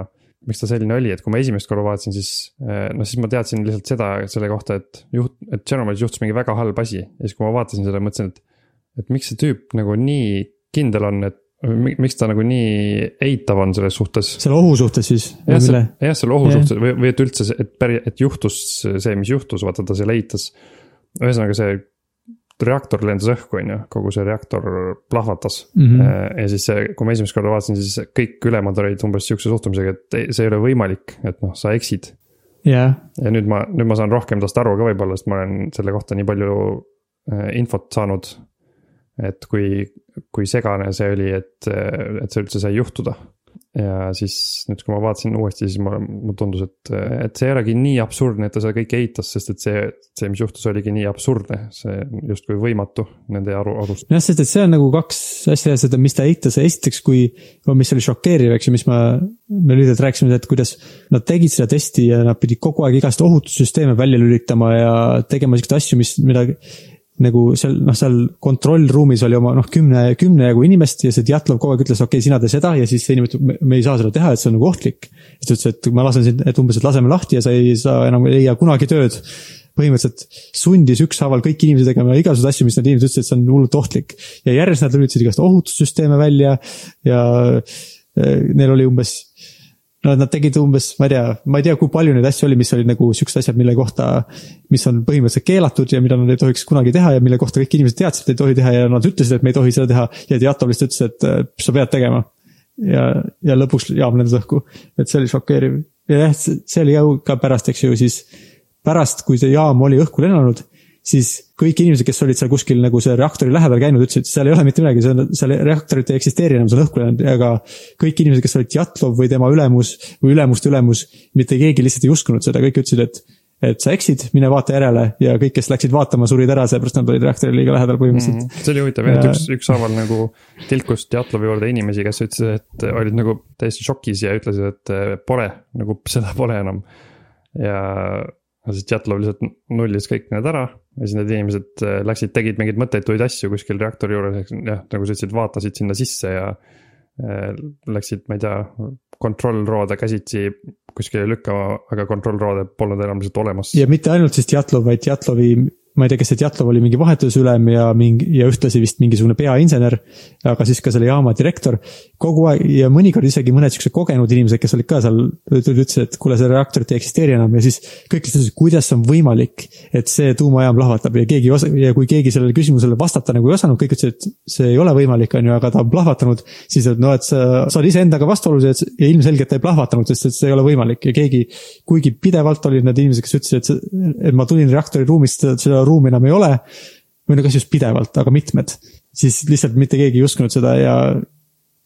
miks ta selline oli, et kui ma esimest korda vaatasin, siis noh, siis ma teadsin lihtsalt seda selle kohta, et juht, et Tšernobõlis juhtus mingi väga halb asi ja siis, kui ma vaatasin seda, mõtlesin, et. Et miks see tüüp nagu nii kindel on, et miks ta nagu nii eitav on selles suhtes. selle ohu suhtes siis? jah, jah, selle ohu yeah. suhtes või, või et üldse, et päri-, et juhtus see, mis juhtus, vaata ta seal eitas. ühesõnaga see, reaktor lendas õhku, on ju, kogu see reaktor plahvatas mm. -hmm. ja siis see, kui ma esimest korda vaatasin, siis kõik ülejäänud olid umbes sihukese suhtumisega, et ei, see ei ole võimalik, et noh, sa eksid. jah, ja nüüd ma, nüüd ma saan rohkem tast aru ka võib-olla, sest ma olen selle kohta nii palju äh, infot saanud. Et kui, kui segane see oli, et, et see üldse sai juhtuda. ja siis nüüd, kui ma vaatasin uuesti, siis ma, mulle tundus, et, et see ei olegi nii absurdne, et ta seda kõike eitas, sest et see, see, mis juhtus, oligi nii absurdne. see justkui võimatu nende aru, arust. jah, sest et see on nagu kaks asja, seda, mis ta eitas, esiteks kui, mis oli šokeeriv, eks ju, mis ma, me lühidalt rääkisime, et kuidas nad tegid seda testi ja nad pidid kogu aeg igast ohutussüsteeme välja lülitama ja tegema siukseid asju, mis, mida nagu seal, noh, seal kontrollruumis oli oma noh, kümne, kümne jagu inimest ja see Djatlov kogu aeg ütles, okei okay,, sina tee seda ja siis see inimene ütleb, me ei saa seda teha, et see on nagu ohtlik. siis ta ütles, et ma lasen sind, et umbes, et laseme lahti ja sa ei saa enam, ei leia kunagi tööd põhimõtteliselt sundis ükshaaval kõiki inimesi tegema igasuguseid asju, mis need inimesed ütlesid, et see on hullult ohtlik. ja järjest nad lülitasid igast ohutussüsteeme välja ja eh, neil oli umbes, no nad tegid umbes, ma ei tea, ma ei tea, kui palju neid asju oli, mis olid nagu siuksed asjad, mille kohta, mis on põhimõtteliselt keelatud ja mida nad ei tohiks kunagi teha ja mille kohta kõik inimesed teadsid, et ei tohi teha ja nad ütlesid, et me ei tohi seda teha. Ja Djatlov lihtsalt ütles, et sa pead tegema. ja, ja lõpuks jaam lendas õhku, et see oli šokeeriv. Ja jah, see oli ka pärast, eks ju, siis pärast, kui see jaam oli õhku lennanud, siis kõik inimesed, kes olid seal kuskil nagu see reaktori lähedal käinud, ütlesid, seal ei ole mitte midagi, on, seal reaktorit ei eksisteeri enam, see on õhku läinud, aga kõik inimesed, kes olid Djatlov või tema ülemus või ülemuste ülemus, mitte keegi lihtsalt ei uskunud seda, kõik ütlesid, et et sa eksid, mine vaata järele. Ja kõik, kes läksid vaatama, surid ära, seepärast nad olid reaktorile liiga lähedal põhimõtteliselt. Mm. See oli huvitav jah, et Ja- üks, ükshaaval nagu tilkus Djatlovi juurde inimesi, kes ütlesid, et olid nagu täiesti šokis ja ütlesid, et eh, pole, nagu seda pole enam. ja ja siis Djatlov lihtsalt nullis kõik need ära ja siis need inimesed eh, läksid, tegid mingeid mõttetuid asju kuskil reaktori juures, jah, nagu sa ütlesid, vaatasid sinna sisse ja eh, läksid, ma ei tea, kontrollroode käsitsi kuskile lükkama, aga kontrollroode polnud enam lihtsalt olemas. ja mitte ainult siis Djatlov, vaid Djatlovi, ma ei tea, kas see Djatlov oli mingi vahetusülem ja mingi ja ühtlasi vist mingisugune peainsener. aga siis ka selle jaama direktor. kogu aeg ja mõnikord isegi mõned siuksed kogenud inimesed, kes olid ka seal, ütlesid, et kuule, seda reaktorit ei eksisteeri enam ja siis kõik ütlesid, kuidas on võimalik, et see tuumajaam plahvatab ja keegi ei osa- ja kui keegi sellele küsimusele vastata nagu ei osanud, kõik ütlesid, et see ei ole võimalik, on ju, aga ta on plahvatanud. siis, et noh, et sa, sa oled iseendaga vastuolus ja, ja ilmselgelt ta ei plahvatanud, sest et see ei ole võimalik ja keegi, kuigi pidevalt olid need inimesed, kes ütlesid, et et ma tulin reaktori ruumist, seda ruumi enam ei ole. või no kas just pidevalt, aga mitmed, siis lihtsalt mitte keegi ei uskunud seda ja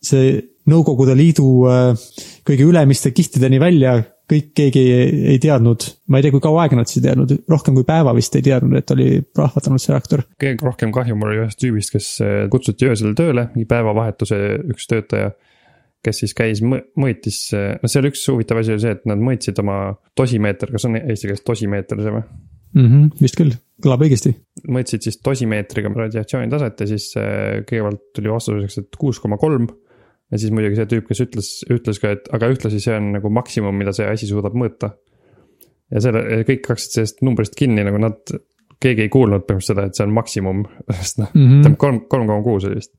see Nõukogude Liidu äh, kõige ülemiste kihtideni välja kõik, keegi ei, ei teadnud, ma ei tea, kui kaua aega nad siis ei teadnud, rohkem kui päeva vist ei teadnud, et oli plahvatanud see reaktor. kõige rohkem kahju mul oli ühest tüübist, kes eh, kutsuti öösel tööle, mingi päevavahetuse üks töötaja. kes siis käis, mõõtis, no seal üks huvitav asi oli see, et nad mõõtsid oma dosimeeter, kas on eesti keeles dosimeeter see või? mm. -hmm, vist küll, kõlab õigesti. mõõtsid siis dosimeetriga radiatsiooni taset ja siis eh, kõigepealt tuli vastuseks, et kuus koma kolm. ja siis muidugi see tüüp, kes ütles, ütles ka, et aga ühtlasi see on nagu maksimum, mida see asi suudab mõõta. ja selle, kõik hakkasid sellest numbrist kinni, nagu nad, keegi ei kuulnud põhimõtteliselt seda, et see on maksimum, sest noh, Mhm. ütleme kolm, kolm koma kuus oli vist.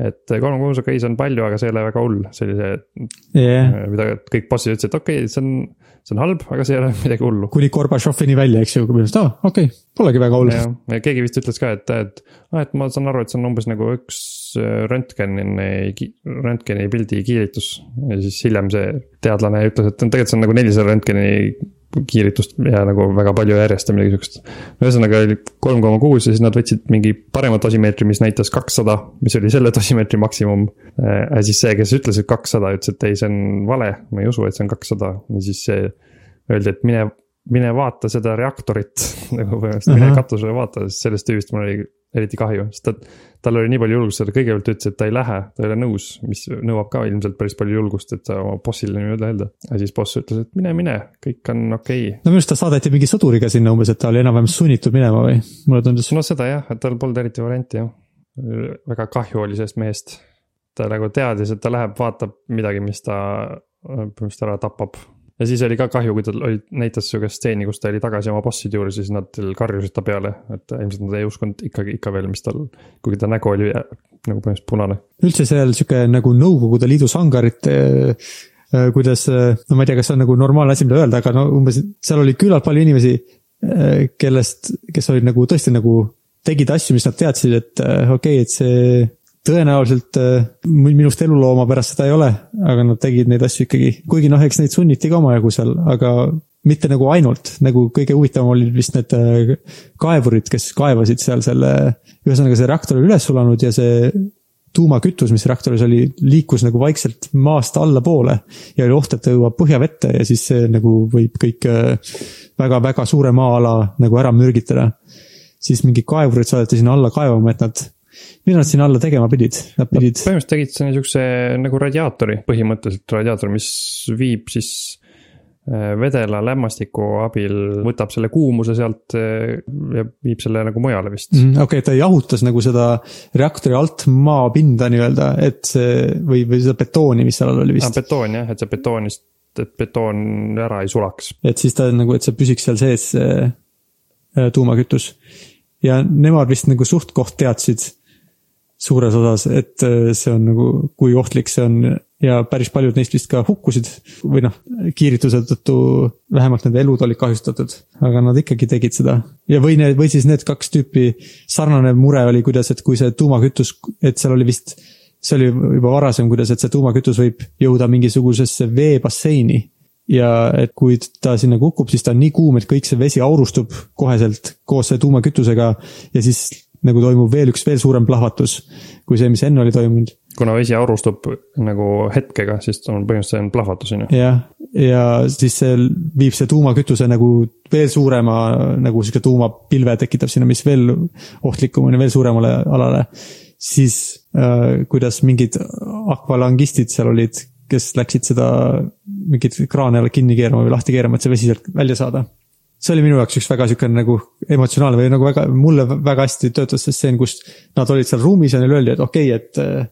Et kolm koma kuus okei, see on palju, aga see ei ole väga hull, see oli see, jah, mida kõik bossid ütlesid, et okei okay,, see on, see on halb, aga see ei ole midagi hullu. kuni Gorbatšovini välja, eks ju, kui põhimõtteliselt, aa, okei okay,, polegi väga hull. ja keegi vist ütles ka, et, et, et ma saan aru, et see on umbes nagu üks äh, röntgeni, röntgeni pildi kiiritus. ja siis hiljem see teadlane ütles, et tegelikult see on nagu nelisada röntgeni kiiritust ja nagu väga palju järjest ja midagi siukest. ühesõnaga oli kolm koma kuus ja siis nad võtsid mingi parema dosimeetri, mis näitas kakssada, mis oli selle dosimeetri maksimum. ja siis see, kes ütles, et kakssada, ütles, et ei, see on vale, ma ei usu, et see on kakssada ja siis see öeldi, et mine, mine vaata seda reaktorit nagu põhimõtteliselt, mine Ahah. katusele vaata, sest sellest tüübist mul oli eriti kahju, sest ta, tal oli nii palju julgust, ta kõigepealt ütles, et ta ei lähe, ta ei ole nõus, mis nõuab ka ilmselt päris palju julgust, et oma bossile niimoodi öelda. ja siis boss ütles, et mine, mine, kõik on okei okay.. no minu arust ta saadeti mingi sõduriga sinna umbes, et ta oli enam-vähem sunnitud minema või, mulle tundus. no seda jah, et tal polnud eriti varianti jah. väga kahju oli sellest mehest. ta nagu teadis, et ta läheb, vaatab midagi, mis ta põhimõtteliselt ära tapab. Ja siis oli ka kahju, kui tal oli, näitas sihukest stseeni, kus ta oli tagasi oma bosside juures ja siis nad karjusid ta peale, et ilmselt nad ei uskunud ikkagi ikka veel, mis tal, kuigi ta nägu oli äh, nagu põhimõtteliselt punane. üldse seal sihuke nagu Nõukogude Liidu sangarite äh, kuidas, no ma ei tea, kas see on nagu normaalne asi, mida öelda, aga no umbes seal oli küllalt palju inimesi, kellest, kes olid nagu tõesti nagu tegid asju, mis nad teadsid, et äh, okei okay,, et see tõenäoliselt äh, mi- minust elulooma pärast seda ei ole, aga nad tegid neid asju ikkagi, kuigi noh, eks neid sunniti ka omajagu seal, aga mitte nagu ainult, nagu kõige huvitavam olid vist need äh, kaevurid, kes kaevasid seal selle, ühesõnaga see reaktor oli üles sulanud ja see tuumakütus, mis reaktoris oli, liikus nagu vaikselt maast allapoole ja oli oht, et ta jõuab põhjavette ja siis see nagu võib kõik väga-väga suure maa-ala nagu ära mürgitada. siis mingid kaevurid saadeti sinna alla kaevama, et nad, mida nad sinna alla tegema pidid, nad pidid, põhimõtteliselt tegid sa niisuguse nagu radiaatori, põhimõtteliselt radiaator, mis viib siis äh, vedela lämmastiku abil, võtab selle kuumuse sealt äh, ja viib selle nagu mujale vist mm.. okei okay,, ta jahutas nagu seda reaktori alt maapinda nii-öelda, et see või, või seda betooni, mis seal all oli Ah, vist. betoon jah, et see betoonist, et betoon ära ei sulaks. et siis ta nagu, et see püsiks seal sees, see äh, tuumakütus. ja nemad vist nagu suht-koht teadsid suures osas, et äh, see on nagu, kui ohtlik see on. Ja päris paljud neist vist ka hukkusid või noh, kiirituse tõttu vähemalt nende elud olid kahjustatud, aga nad ikkagi tegid seda. ja või need, või siis need kaks tüüpi sarnane mure oli, kuidas, et kui see tuumakütus, et seal oli vist, see oli juba varasem, kuidas, et see tuumakütus võib jõuda mingisugusesse veebasseini. Ja et kui ta sinna kukub, siis ta on nii kuum, et kõik see vesi aurustub koheselt koos selle tuumakütusega. Ja siis nagu toimub veel üks veel suurem plahvatus kui see, mis enne oli toimunud. kuna vesi aurustub nagu hetkega, siis on põhimõtteliselt see on plahvatus on ju. jah, ja siis see viib see tuumakütuse nagu veel suurema nagu sihuke tuumapilve tekitab sinna, mis veel ohtlikum on ja veel suuremale alale. siis äh, kuidas mingid akvalangistid seal olid, kes läksid seda mingit kraane kinni keerama või lahti keerama, et see vesi sealt välja saada. See oli minu jaoks üks väga siukene nagu emotsionaalne või nagu väga, mulle väga hästi töötas see stseen, kus nad olid seal ruumis ja neile öeldi, et okei okay,, et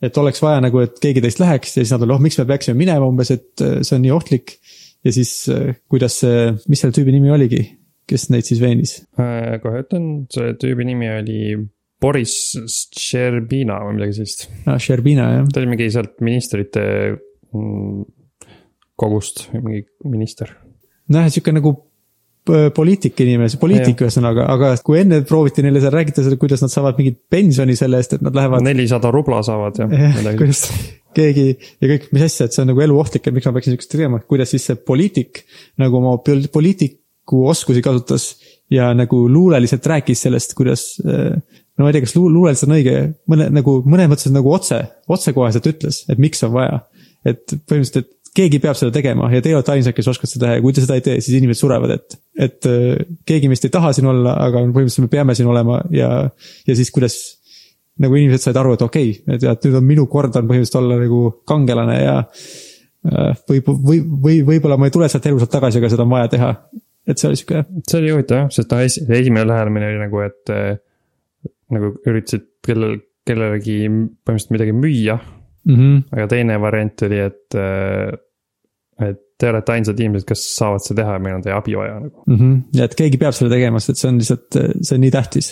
et oleks vaja nagu, et keegi teist läheks ja siis nad olid, oh miks me peaksime minema umbes, et äh, see on nii ohtlik. ja siis äh, kuidas see, mis selle tüübi nimi oligi, kes neid siis veenis? Äh, kohe ütlen, selle tüübi nimi oli Boris Sherbina või midagi sellist. aa, Sherbina jah, ta oli mingi sealt ministrite mm, kogust, mingi minister. noh, sihuke nagu poliitik inimene, poliitik ühesõnaga, aga kui enne prooviti neile seal rääkida seda, kuidas nad saavad mingit pensioni selle eest, et nad lähevad. nelisada rubla saavad ja jah, midagi kuidas keegi ja kõik, mis asja, et see on nagu eluohtlik, et miks ma peaksin siukest tegema, kuidas siis see poliitik nagu oma pol- poliitiku oskusi kasutas ja nagu luuleliselt rääkis sellest, kuidas. no ma ei tea, kas luul- luuleliselt on õige, mõne nagu mõnes mõttes nagu otse, otsekoheselt ütles, et miks on vaja. et põhimõtteliselt, et keegi peab seda tegema ja teie olete ainsad, kes oskavad seda teha ja kui te seda ei tee, siis inimesed surevad, et. et äh, keegi meist ei taha siin olla, aga põhimõtteliselt me peame siin olema ja, ja siis kuidas nagu inimesed said aru, et okei okay,, et, et nüüd on minu kord on põhimõtteliselt olla nagu kangelane ja äh, võib, või, või võib-olla ma ei tule sealt elusalt tagasi, aga seda on vaja teha. et see oli sihuke, see oli huvitav jah, sest noh, esimene lähenemine oli nagu, et äh, nagu üritasid kellel, kellelegi põhimõtteliselt midagi müüa. Mm -hmm. aga teine variant oli, et, et te olete ainsad inimesed, kes saavad seda teha ja meil on teie abi vaja nagu. Mm -hmm. ja et keegi peab selle tegema, sest et see on lihtsalt, see on nii tähtis.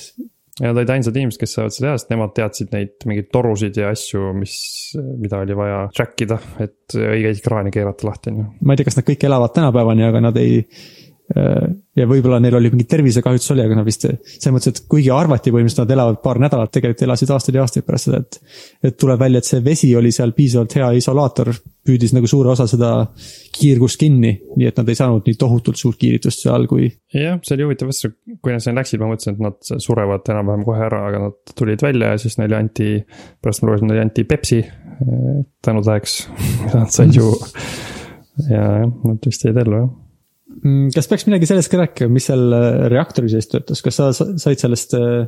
ja nad olid ainsad inimesed, kes saavad seda teha, sest nemad teadsid neid mingeid torusid ja asju, mis, mida oli vaja track ida, et õigeid kraane keerata lahti on ju. ma ei tea, kas nad kõik elavad tänapäevani, aga nad ei. Ja võib-olla neil oli mingi tervisekahjutus oli, aga nad vist selles mõttes, et kuigi arvati põhimõtteliselt, nad elavad paar nädalat, tegelikult elasid aastaid ja aastaid pärast seda, et. et tuleb välja, et see vesi oli seal piisavalt hea isolaator, püüdis nagu suure osa seda kiirgust kinni, nii et nad ei saanud nii tohutult suurt kiiritust seal, kui. jah, see oli huvitav, sest kui nad sinna läksid, ma mõtlesin, et nad surevad enam-vähem kohe ära, aga nad tulid välja ja siis neile anti, pärast ma lugesin, neile anti Pepsi eh, tänutäheks, nad said juua. ja jah, nad vist jäid ellu jah. Mm, kas peaks midagi sellest ka rääkima, mis seal äh, reaktori sees töötas, kas sa sa- said sellest äh,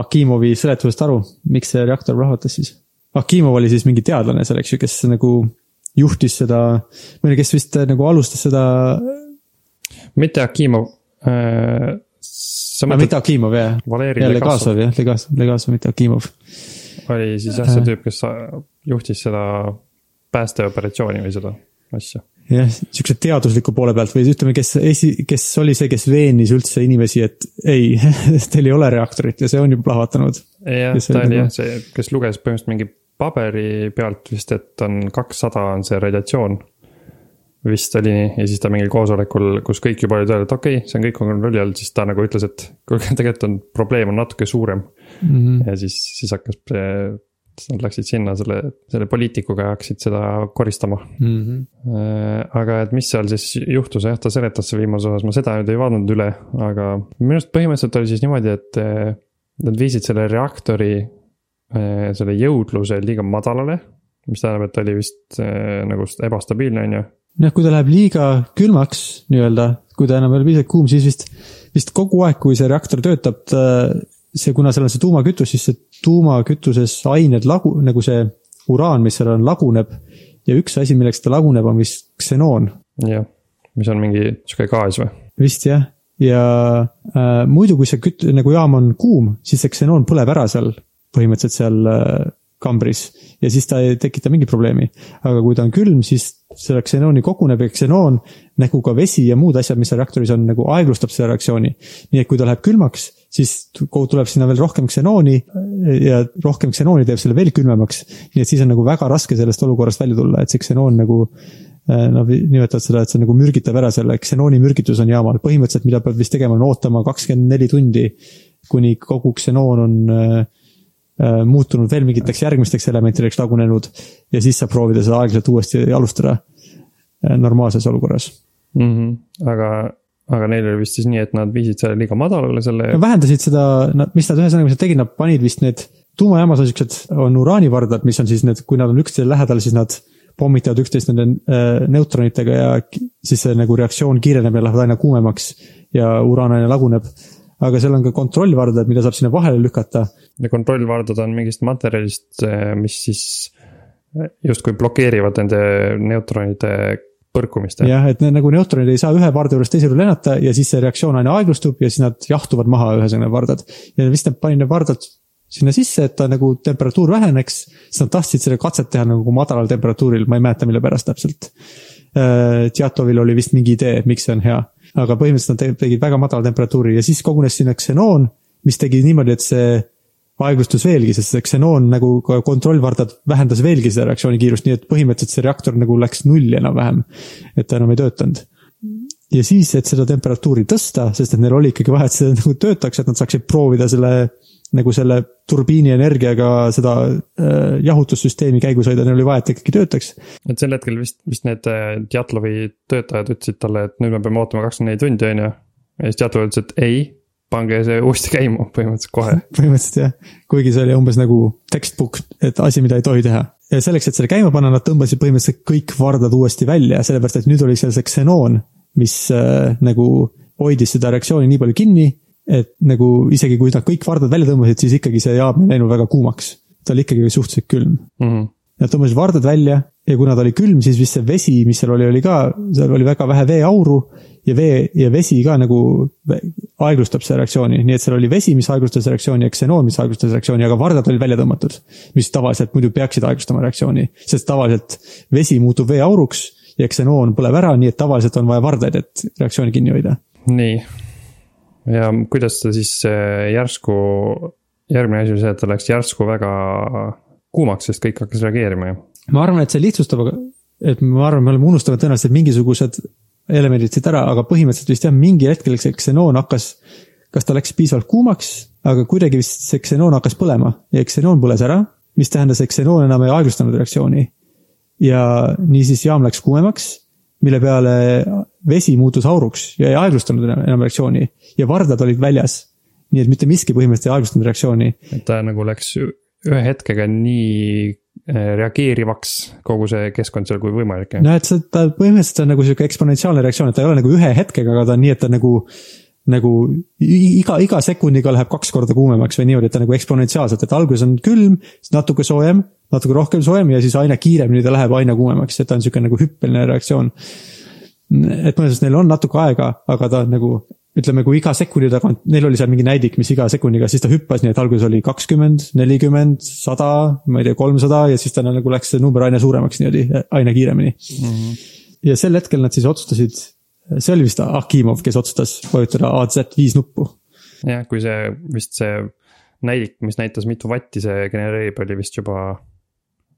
Akimovi seletusest aru, miks see reaktor plahvatas siis? Akimov oli siis mingi teadlane seal, eks ju, kes nagu juhtis seda, tea, kes vist äh, nagu alustas seda, mitte Akimov äh,. sa mitte mõtled, Akimov jah, ja Legasov jah, Legasov, Legasov, mitte Akimov. oli siis jah, see tüüp, kes juhtis seda päästeoperatsiooni või seda asja. jah, siukse teadusliku poole pealt või ütleme, kes esi, kes oli see, kes veenis üldse inimesi, et ei, teil ei ole reaktorit ja see on juba plahvatanud. jah, ta oli jah see, kes luges põhimõtteliselt mingi paberi pealt vist, et on kakssada on see radiatsioon. vist oli nii ja siis ta mingil koosolekul, kus kõik juba olid öelnud, et okei okay,, see on kõik kontrolli all, siis ta nagu ütles, et kuulge, tegelikult on probleem on natuke suurem mm. -hmm. ja siis, siis hakkas see, siis nad läksid sinna selle, selle poliitikuga ja hakkasid seda koristama Mm -hmm. Äh, aga et mis seal siis juhtus, jah, ta seletas selle viimase osas, ma seda nüüd ei vaadanud üle, aga minu arust põhimõtteliselt oli siis niimoodi, et eh, nad viisid selle reaktori eh, selle jõudluse liiga madalale. mis tähendab, et ta oli vist nagu ebastabiilne, on ju. noh, kui ta läheb liiga külmaks nii-öelda, kui ta enam ei ole piisavalt kuum, siis vist, vist kogu aeg, kui see reaktor töötab, ta, see, kuna seal on see tuumakütus, siis see tuumakütuses ained lagu-, nagu see uraan, mis seal on, laguneb. ja üks asi, milleks ta laguneb, on vist ksenoon, jah, mis on mingi sihuke gaas või? vist jah. ja äh, muidu, kui see küt-, nagu jaam on kuum, siis see ksenoon põleb ära seal põhimõtteliselt seal äh, kambris ja siis ta ei tekita mingit probleemi. aga kui ta on külm, siis selle ksenooni koguneb ja ksenoon nagu ka vesi ja muud asjad, mis seal reaktoris on, nagu aeglustab seda reaktsiooni. nii et kui ta läheb külmaks, siis tuleb sinna veel rohkem ksenooni ja rohkem ksenooni teeb selle veel külmemaks. nii et siis on nagu väga raske sellest olukorrast välja tulla, et see ksenoon nagu Nad nimetavad seda, et see nagu mürgitab ära selle ksenooni mürgitus on jaamal, põhimõtteliselt mida peab vist tegema, on ootama kakskümmend neli tundi, kuni kogu ksenoon on äh, äh, muutunud veel mingiteks järgmisteks elementideks lagunenud ja siis saab proovida seda aeglaselt uuesti alustada äh, normaalses olukorras. mm. -hmm. aga, aga neil oli vist siis nii, et nad viisid selle liiga madalale, selle vähendasid seda, mis nad ühesõnaga, mis nad tegid, nad panid vist need tuumajaamas on siuksed, on uraanivardad, mis on siis need, kui nad on üksteisele lähedal, siis nad pommitavad üksteist nende äh, neutronitega ja siis see nagu reaktsioon kiireneb ja läheb aina kuumemaks ja uraan aina laguneb. aga seal on ka kontrollvardad, mida saab sinna vahele lükata ja kontrollvardad on mingist materjalist, mis siis justkui blokeerivad nende neutronide põrkumist. jah, et need nagu neutronid ei saa ühe varda juurest teise juurde lennata ja siis see reaktsioon aina aeglustub ja siis nad jahtuvad maha, ühesõnaga vardad. ja vist nad panid need vardad sinna sisse, et ta nagu temperatuur väheneks, siis nad tahtsid selle katset teha nagu madalal temperatuuril, ma ei mäleta, mille pärast täpselt. Tjatovil oli vist mingi idee, et miks see on hea, aga põhimõtteliselt nad te- tegid väga madala temperatuuri ja siis kogunes sinna ksenoon, mis tegi niimoodi, et see aeglustus veelgi, sest see ksenoon nagu ka kontrollvardad vähendas veelgi seda reaktsiooni kiirust, nii et põhimõtteliselt see reaktor nagu läks nulli enam-vähem. et ta enam ei töötanud. ja siis, et seda temperatuuri tõsta, sest et neil oli ikkagi vaja, et see nagu töötaks, et nad saaksid proovida selle nagu selle turbiini energiaga seda äh, jahutussüsteemi käigus hoida, neil oli vaja, et ta ikkagi töötaks. et sel hetkel vist, vist need äh, Djatlovi töötajad ütlesid talle, et nüüd me peame ootama kakskümmend neli tundi, on ju. ja siis Djatlov ütles, et ei, pange see uuesti käima põhimõtteliselt kohe. põhimõtteliselt jah, kuigi see oli umbes nagu textbook, et asi, mida ei tohi teha. ja selleks, et selle käima panna, nad tõmbasid põhimõtteliselt kõik vardad uuesti välja, sellepärast et nüüd oli seal see ksenoon, mis äh, nagu hoidis seda reaktsiooni nii palju kinni, et nagu isegi kui nad kõik vardad välja tõmbasid, siis ikkagi see jaam ei läinud väga kuumaks. ta oli ikkagi suhteliselt külm. Mm -hmm. Nad tõmbasid vardad välja ja kuna ta oli külm, siis vist see vesi, mis seal oli, oli ka, seal oli väga vähe veeauru ja vee ja vesi ka nagu aeglustab seda reaktsiooni, nii et seal oli vesi, mis aeglustas reaktsiooni ja ksenoon, mis aeglustas reaktsiooni, aga vardad olid välja tõmmatud. mis tavaliselt muidu peaksid aeglustama reaktsiooni, sest tavaliselt vesi muutub veeauruks ja ksenoon põleb ära, nii et tavaliselt on vaja vardaid, et reaktsiooni kinni hoida. nii. ja kuidas ta siis järsku, järgmine asi oli see, et ta läks järsku väga kuumaks, sest kõik hakkas reageerima ju. ma arvan, et see lihtsustab, et ma arvan, me oleme unustanud tõenäoliselt mingisugused elemendid siit ära, aga põhimõtteliselt vist jah, mingi hetkel see ksenoon hakkas, kas ta läks piisavalt kuumaks, aga kuidagi vist see ksenoon hakkas põlema ja ksenoon põles ära, mis tähendas, et ksenoon enam ei aeglustanud reaktsiooni. ja niisiis jaam läks kuumemaks, mille peale vesi muutus auruks ja ei aeglustanud enam, reaktsiooni ja vardad olid väljas. nii et mitte miski põhimõtteliselt ei aeglustanud reaktsiooni et ta nagu läks ühe hetkega nii reageerivaks kogu see keskkond seal kui võimalik. no et see, ta põhimõtteliselt on nagu sihuke eksponentsiaalne reaktsioon, et ta ei ole nagu ühe hetkega, aga ta on nii, et ta nagu, nagu iga, iga sekundiga läheb kaks korda kuumemaks või niimoodi, et ta nagu eksponentsiaalselt, et alguses on külm, siis natuke soojem, natuke rohkem soojem ja siis aina kiiremini ta läheb aina kuumemaks, et ta on sihuke nagu hüppeline reaktsioon. et mõnes mõttes neil on natuke aega, aga ta on nagu ütleme, kui iga sekundi tagant, neil oli seal mingi näidik, mis iga sekundiga, siis ta hüppas, nii et alguses oli kakskümmend, nelikümmend, sada, ma ei tea, kolmsada ja siis ta nagu läks see number aina suuremaks niimoodi, aina kiiremini Mm -hmm. ja sel hetkel nad siis otsustasid, see oli vist Akimov, kes otsustas vajutada AZ5 nuppu. jah, kui see vist see näidik, mis näitas, mitu vatti see genereerib, oli vist juba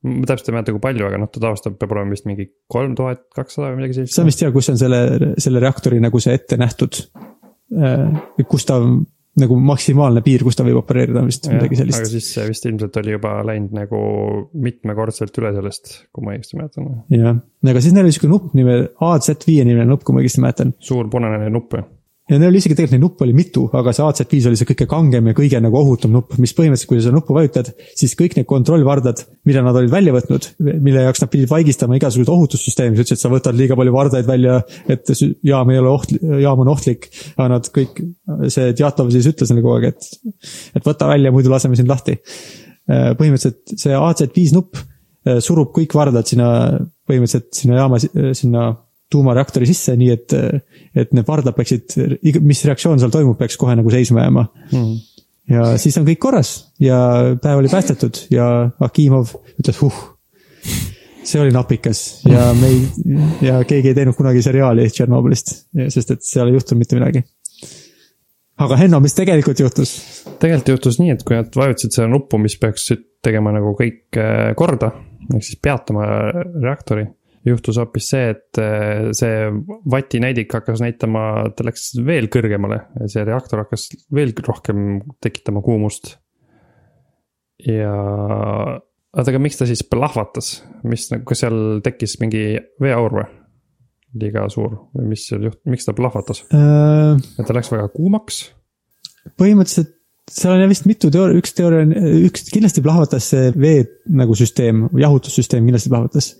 ma täpselt ei mäleta, kui palju, aga noh, ta tavaliselt peab olema vist mingi kolm tuhat kakssada või midagi see on sellist. vist ja, kus on selle, selle reaktori nagu see ette nähtud. Kus ta nagu maksimaalne piir, kus ta võib opereerida, on vist midagi aga sellist. siis see vist ilmselt oli juba läinud nagu mitmekordselt üle sellest, kui ma õigesti mäletan. jah, aga siis neil oli sihuke nupp nimel AZ5 nimeline nupp, kui ma õigesti mäletan. suur punane nupp ju. Ja neil oli isegi tegelikult neid nuppe oli mitu, aga see AZ5 oli see kõige kangem ja kõige nagu ohutum nupp, mis põhimõtteliselt, kui sa seda nuppu vajutad, siis kõik need kontrollvardad, mille nad olid välja võtnud, mille jaoks nad pidid vaigistama igasuguseid ohutussüsteeme, sa ütlesid, et sa võtad liiga palju vardaid välja, et jaam ei ole oht-, jaam on ohtlik. aga nad kõik, see Djatlov siis ütles neile kogu aeg, et, et võta välja, muidu laseme sind lahti. põhimõtteliselt see AZ5 nupp eh, surub kõik vardad sinna, põhimõtteliselt sinna jaama, sinna tuumareaktori sisse, nii et, et need vardad peaksid, mis reaktsioon seal toimub, peaks kohe nagu seisma jääma. ja siis on kõik korras ja päev oli päästetud ja Akimov ütles huh, see oli napikas ja me ei, ja keegi ei teinud kunagi seriaali Tšernobõlist, sest et seal ei juhtunud mitte midagi. aga Henno, mis tegelikult juhtus? tegelikult juhtus nii, et kui nad vajutasid seda nuppu, mis peaks tegema nagu kõik äh, korda, ehk siis peatama reaktori, juhtus hoopis see, et äh, see vatinäidik hakkas näitama, ta läks veel kõrgemale, see reaktor hakkas veel rohkem tekitama kuumust. ja oota, aga miks ta siis plahvatas, mis, kas seal tekkis mingi veeaur või? liiga suur või mis seal juht-, miks ta plahvatas, et ta läks väga kuumaks põhimõtteliselt seal on vist mitu teooria, üks teooria on, üks kindlasti plahvatas see vee nagu süsteem, jahutussüsteem kindlasti plahvatas.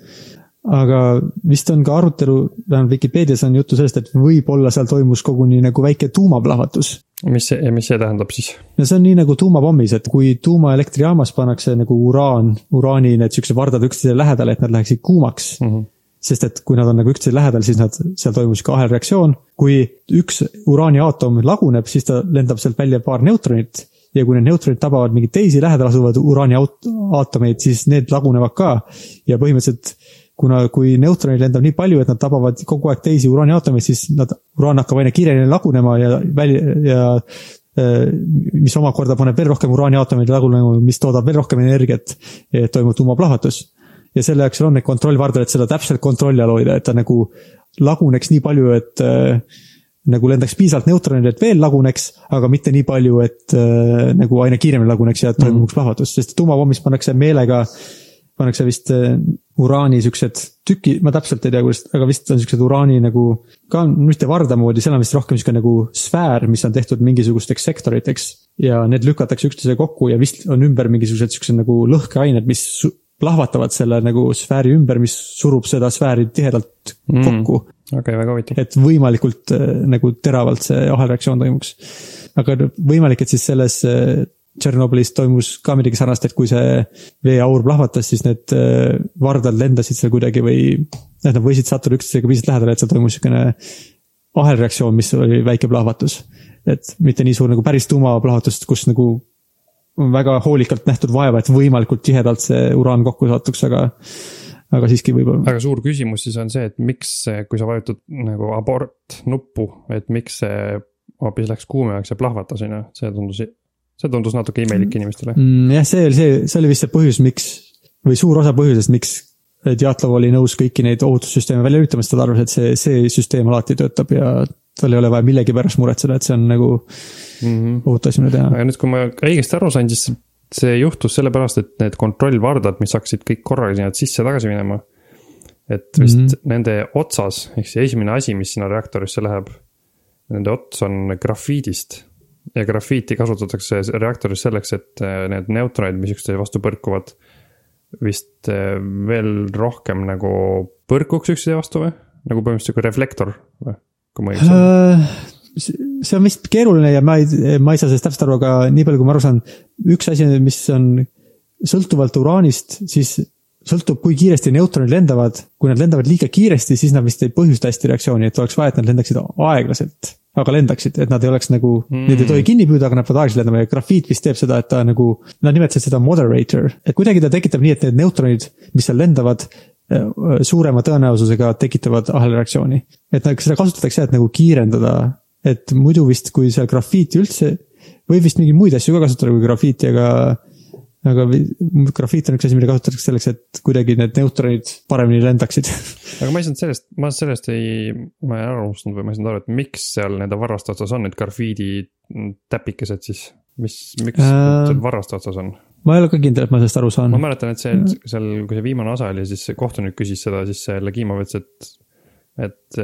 Aga vist on ka arutelu, vähemalt Vikipeedias on juttu sellest, et võib-olla seal toimus koguni nagu väike tuumaplahvatus. mis see, mis see tähendab siis? no see on nii nagu tuumapommis, et kui tuumaelektrijaamas pannakse nagu uraan, uraani need siuksed vardad üksteisele lähedale, et nad läheksid kuumaks mm. -hmm. sest et kui nad on nagu üksteise lähedal, siis nad, seal toimub sihuke ahelreaktsioon. kui üks uraaniaatom laguneb, siis ta lendab sealt välja paar neutronit ja kui need neutronid tabavad mingeid teisi lähedal asuvaid uraaniaatomeid, siis need lagunevad ka ja põhimõtteliselt kuna, kui neutronid lendab nii palju, et nad tabavad kogu aeg teisi uraaniaatomeid, siis nad, uraan hakkab aina kiiremini lagunema ja välja ja äh, mis omakorda paneb veel rohkem uraaniaatomeid lagunema, mis toodab veel rohkem energiat, et toimub tuumaplahvatus. ja selle jaoks on need kontrollvardad, et seda täpselt kontrolli all hoida, et ta nagu laguneks nii palju, et äh, nagu lendaks piisavalt neutroneid, et veel laguneks, aga mitte nii palju, et äh, nagu aina kiiremini laguneks ja toimuks plahvatus, sest tuumapommis pannakse meelega, pannakse vist äh, uraani siuksed tüki, ma täpselt ei tea, kuidas, aga vist on siuksed uraani nagu ka mitte varda moodi, seal on vist rohkem siuke nagu sfäär, mis on tehtud mingisugusteks sektoriteks ja need lükatakse üksteise kokku ja vist on ümber mingisugused siuksed nagu lõhkeained, mis plahvatavad selle nagu sfääri ümber, mis surub seda sfääri tihedalt Mm. kokku okei okay,, väga huvitav. et võimalikult äh, nagu teravalt see ahelreaktsioon toimuks. aga võimalik, et siis selles äh, Tšernobõlis toimus ka midagi sarnast, et kui see veeaur plahvatas, siis need äh, vardad lendasid seal kuidagi või noh, nad võisid sattuda üksteisega piisavalt lähedale, et seal toimus niisugune ahelreaktsioon, mis oli väike plahvatus. et mitte nii suur nagu päris tuumaplahvatust, kus nagu väga hoolikalt nähtud vaeva, et võimalikult tihedalt see uraan kokku satuks, aga aga siiski võib-olla. väga suur küsimus siis on see, et miks, kui sa vajutad nagu abort nuppu, et miks see hoopis läks kuumemaks ja plahvatas, on ju, see tundus, see tundus natuke imelik inimestele. mm,. jah, see oli see, see oli vist see põhjus, miks või suur osa põhjusest, miks Djatlov oli nõus kõiki neid ohutussüsteeme välja lülitama, sest ta arvas, et see, see süsteem alati töötab ja tal ei ole vaja millegipärast muretseda, et see on nagu Mm -hmm. ohutu asi, mida teha. aga nüüd, kui ma õigesti aru sain, siis see juhtus sellepärast, et need kontrollvardad, mis hakkasid kõik korraga sinna sisse-tagasi minema. et vist mm. -hmm. nende otsas, ehk see esimene asi, mis sinna reaktorisse läheb, nende ots on grafiidist. Ja grafiiti kasutatakse reaktoris selleks, et äh, need neutronid, mis üksteise vastu põrkuvad, vist äh, veel rohkem nagu põrkuks üksteise vastu või? nagu põhimõtteliselt sihuke reflektor või, kui ma saan. Äh, see on vist keeruline ja ma ei, ma ei saa sellest täpselt aru, aga nii palju, kui ma aru saan, üks asi, mis on sõltuvalt uraanist, siis sõltub, kui kiiresti neutronid lendavad. kui nad lendavad liiga kiiresti, siis nad vist ei põhjusta hästi reaktsiooni, et oleks vaja, et nad lendaksid aeglaselt, aga lendaksid, et nad ei oleks nagu mm., neid ei tohi kinni püüda, aga nad peavad aeglaselt lendama ja grafiit vist teeb seda, et ta nagu, nad nimetasid seda moderator, et kuidagi ta tekitab nii, et need neutronid, mis seal lendavad, suurema tõenäosusega tekitavad ahelreaktsiooni. et nagu seda kasutatakse, et nagu kiirendada, et muidu vist, kui seal grafiiti üldse, võib vist mingeid muid asju ka kasutada kui grafiiti, aga aga grafiit on üks asi, mida kasutatakse selleks, et kuidagi need neutronid paremini lendaksid. aga ma ei saanud sellest, ma sellest ei, ma ei ära unustanud või ma ei saanud aru, et miks seal nende varraste otsas on need grafiidi täpikesed siis. mis, miks Äh. seal varraste otsas on? ma ei ole ka kindel, et ma sellest aru saan ma. mäletan, et see seal, kui see viimane osa oli, siis see kohtunik küsis seda, siis see Legimov ütles, et. et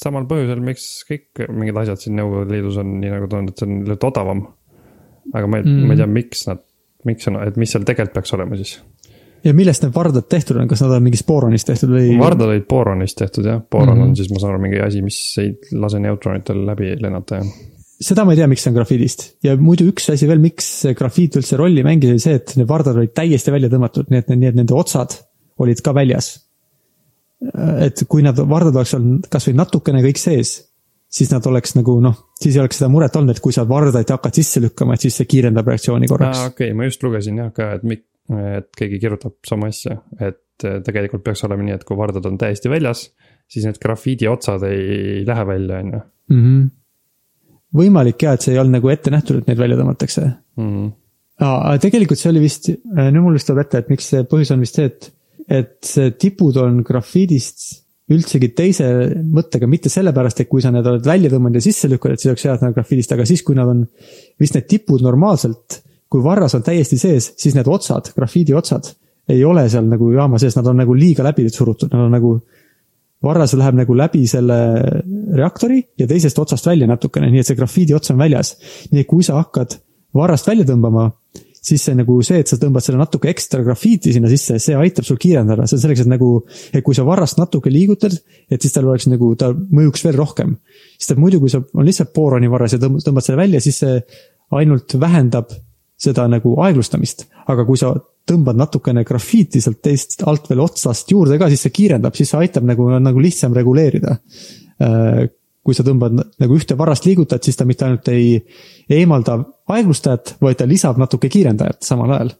samal põhjusel, miks kõik mingid asjad siin Nõukogude Liidus on nii nagu ta on, et see on lihtsalt odavam. aga ma ei mm., ma ei tea, miks nad, miks on, et mis seal tegelikult peaks olema siis. ja millest need vardad tehtud on, kas nad on mingist booronist tehtud või? vardad olid booronist tehtud jah, booron mm Mhm. -hmm. on siis, ma saan aru, mingi asi, mis ei lase neutronitel läbi lennata ja. seda ma ei tea, miks see on grafiidist ja muidu üks asi veel, miks grafiit üldse rolli mängis, oli see, et need vardad olid täiesti välja tõmmatud, nii et, nii et nende otsad olid ka väljas. et kui nad, vardad oleks olnud kasvõi natukene kõik sees, siis nad oleks nagu noh, siis ei oleks seda muret olnud, et kui sa vardaid hakkad sisse lükkama, et siis see kiirendab reaktsiooni korraks okei okay,, ma just lugesin jah ka, et mik-, et keegi kirjutab sama asja, et eh, tegelikult peaks olema nii, et kui vardad on täiesti väljas, siis need grafiidi otsad ei lähe välja, on ju. mm. -hmm. võimalik ja, et see ei olnud nagu ette nähtud, et neid välja tõmmatakse Mhm. aa, tegelikult see oli vist, nüüd mul vist tuleb ette, et miks see põhjus on vist see, et, et see tipud on grafiidist üldsegi teise mõttega, mitte sellepärast, et kui sa need oled välja tõmmanud ja sisse lükkad, et siis oleks hea, et nad on grafiidist, aga siis, kui nad on, vist need tipud normaalselt, kui varras on täiesti sees, siis need otsad, grafiidi otsad ei ole seal nagu jaama sees, nad on nagu liiga läbi surutud, nad on nagu varras läheb nagu läbi selle reaktori ja teisest otsast välja natukene, nii et see grafiidi ots on väljas. nii et kui sa hakkad varrast välja tõmbama, siis see nagu see, et sa tõmbad selle natuke ekstra grafiiti sinna sisse, see aitab sul kiirendada, see on selleks, et nagu, et kui sa varrast natuke liigutad, et siis tal oleks nagu, ta mõjuks veel rohkem. sest et muidu, kui sa, on lihtsalt booroni varras ja tõmbad, tõmbad selle välja, siis see ainult vähendab seda nagu aeglustamist, aga kui sa tõmbad natukene grafiiti sealt teist alt veel otsast juurde ka, siis see kiirendab, siis see aitab nagu, nagu lihtsam reguleerida. Kui sa tõmbad nagu ühte varrast liigutad, siis ta mitte ainult ei eemalda aeglustajat, vaid ta lisab natuke kiirendajat samal ajal.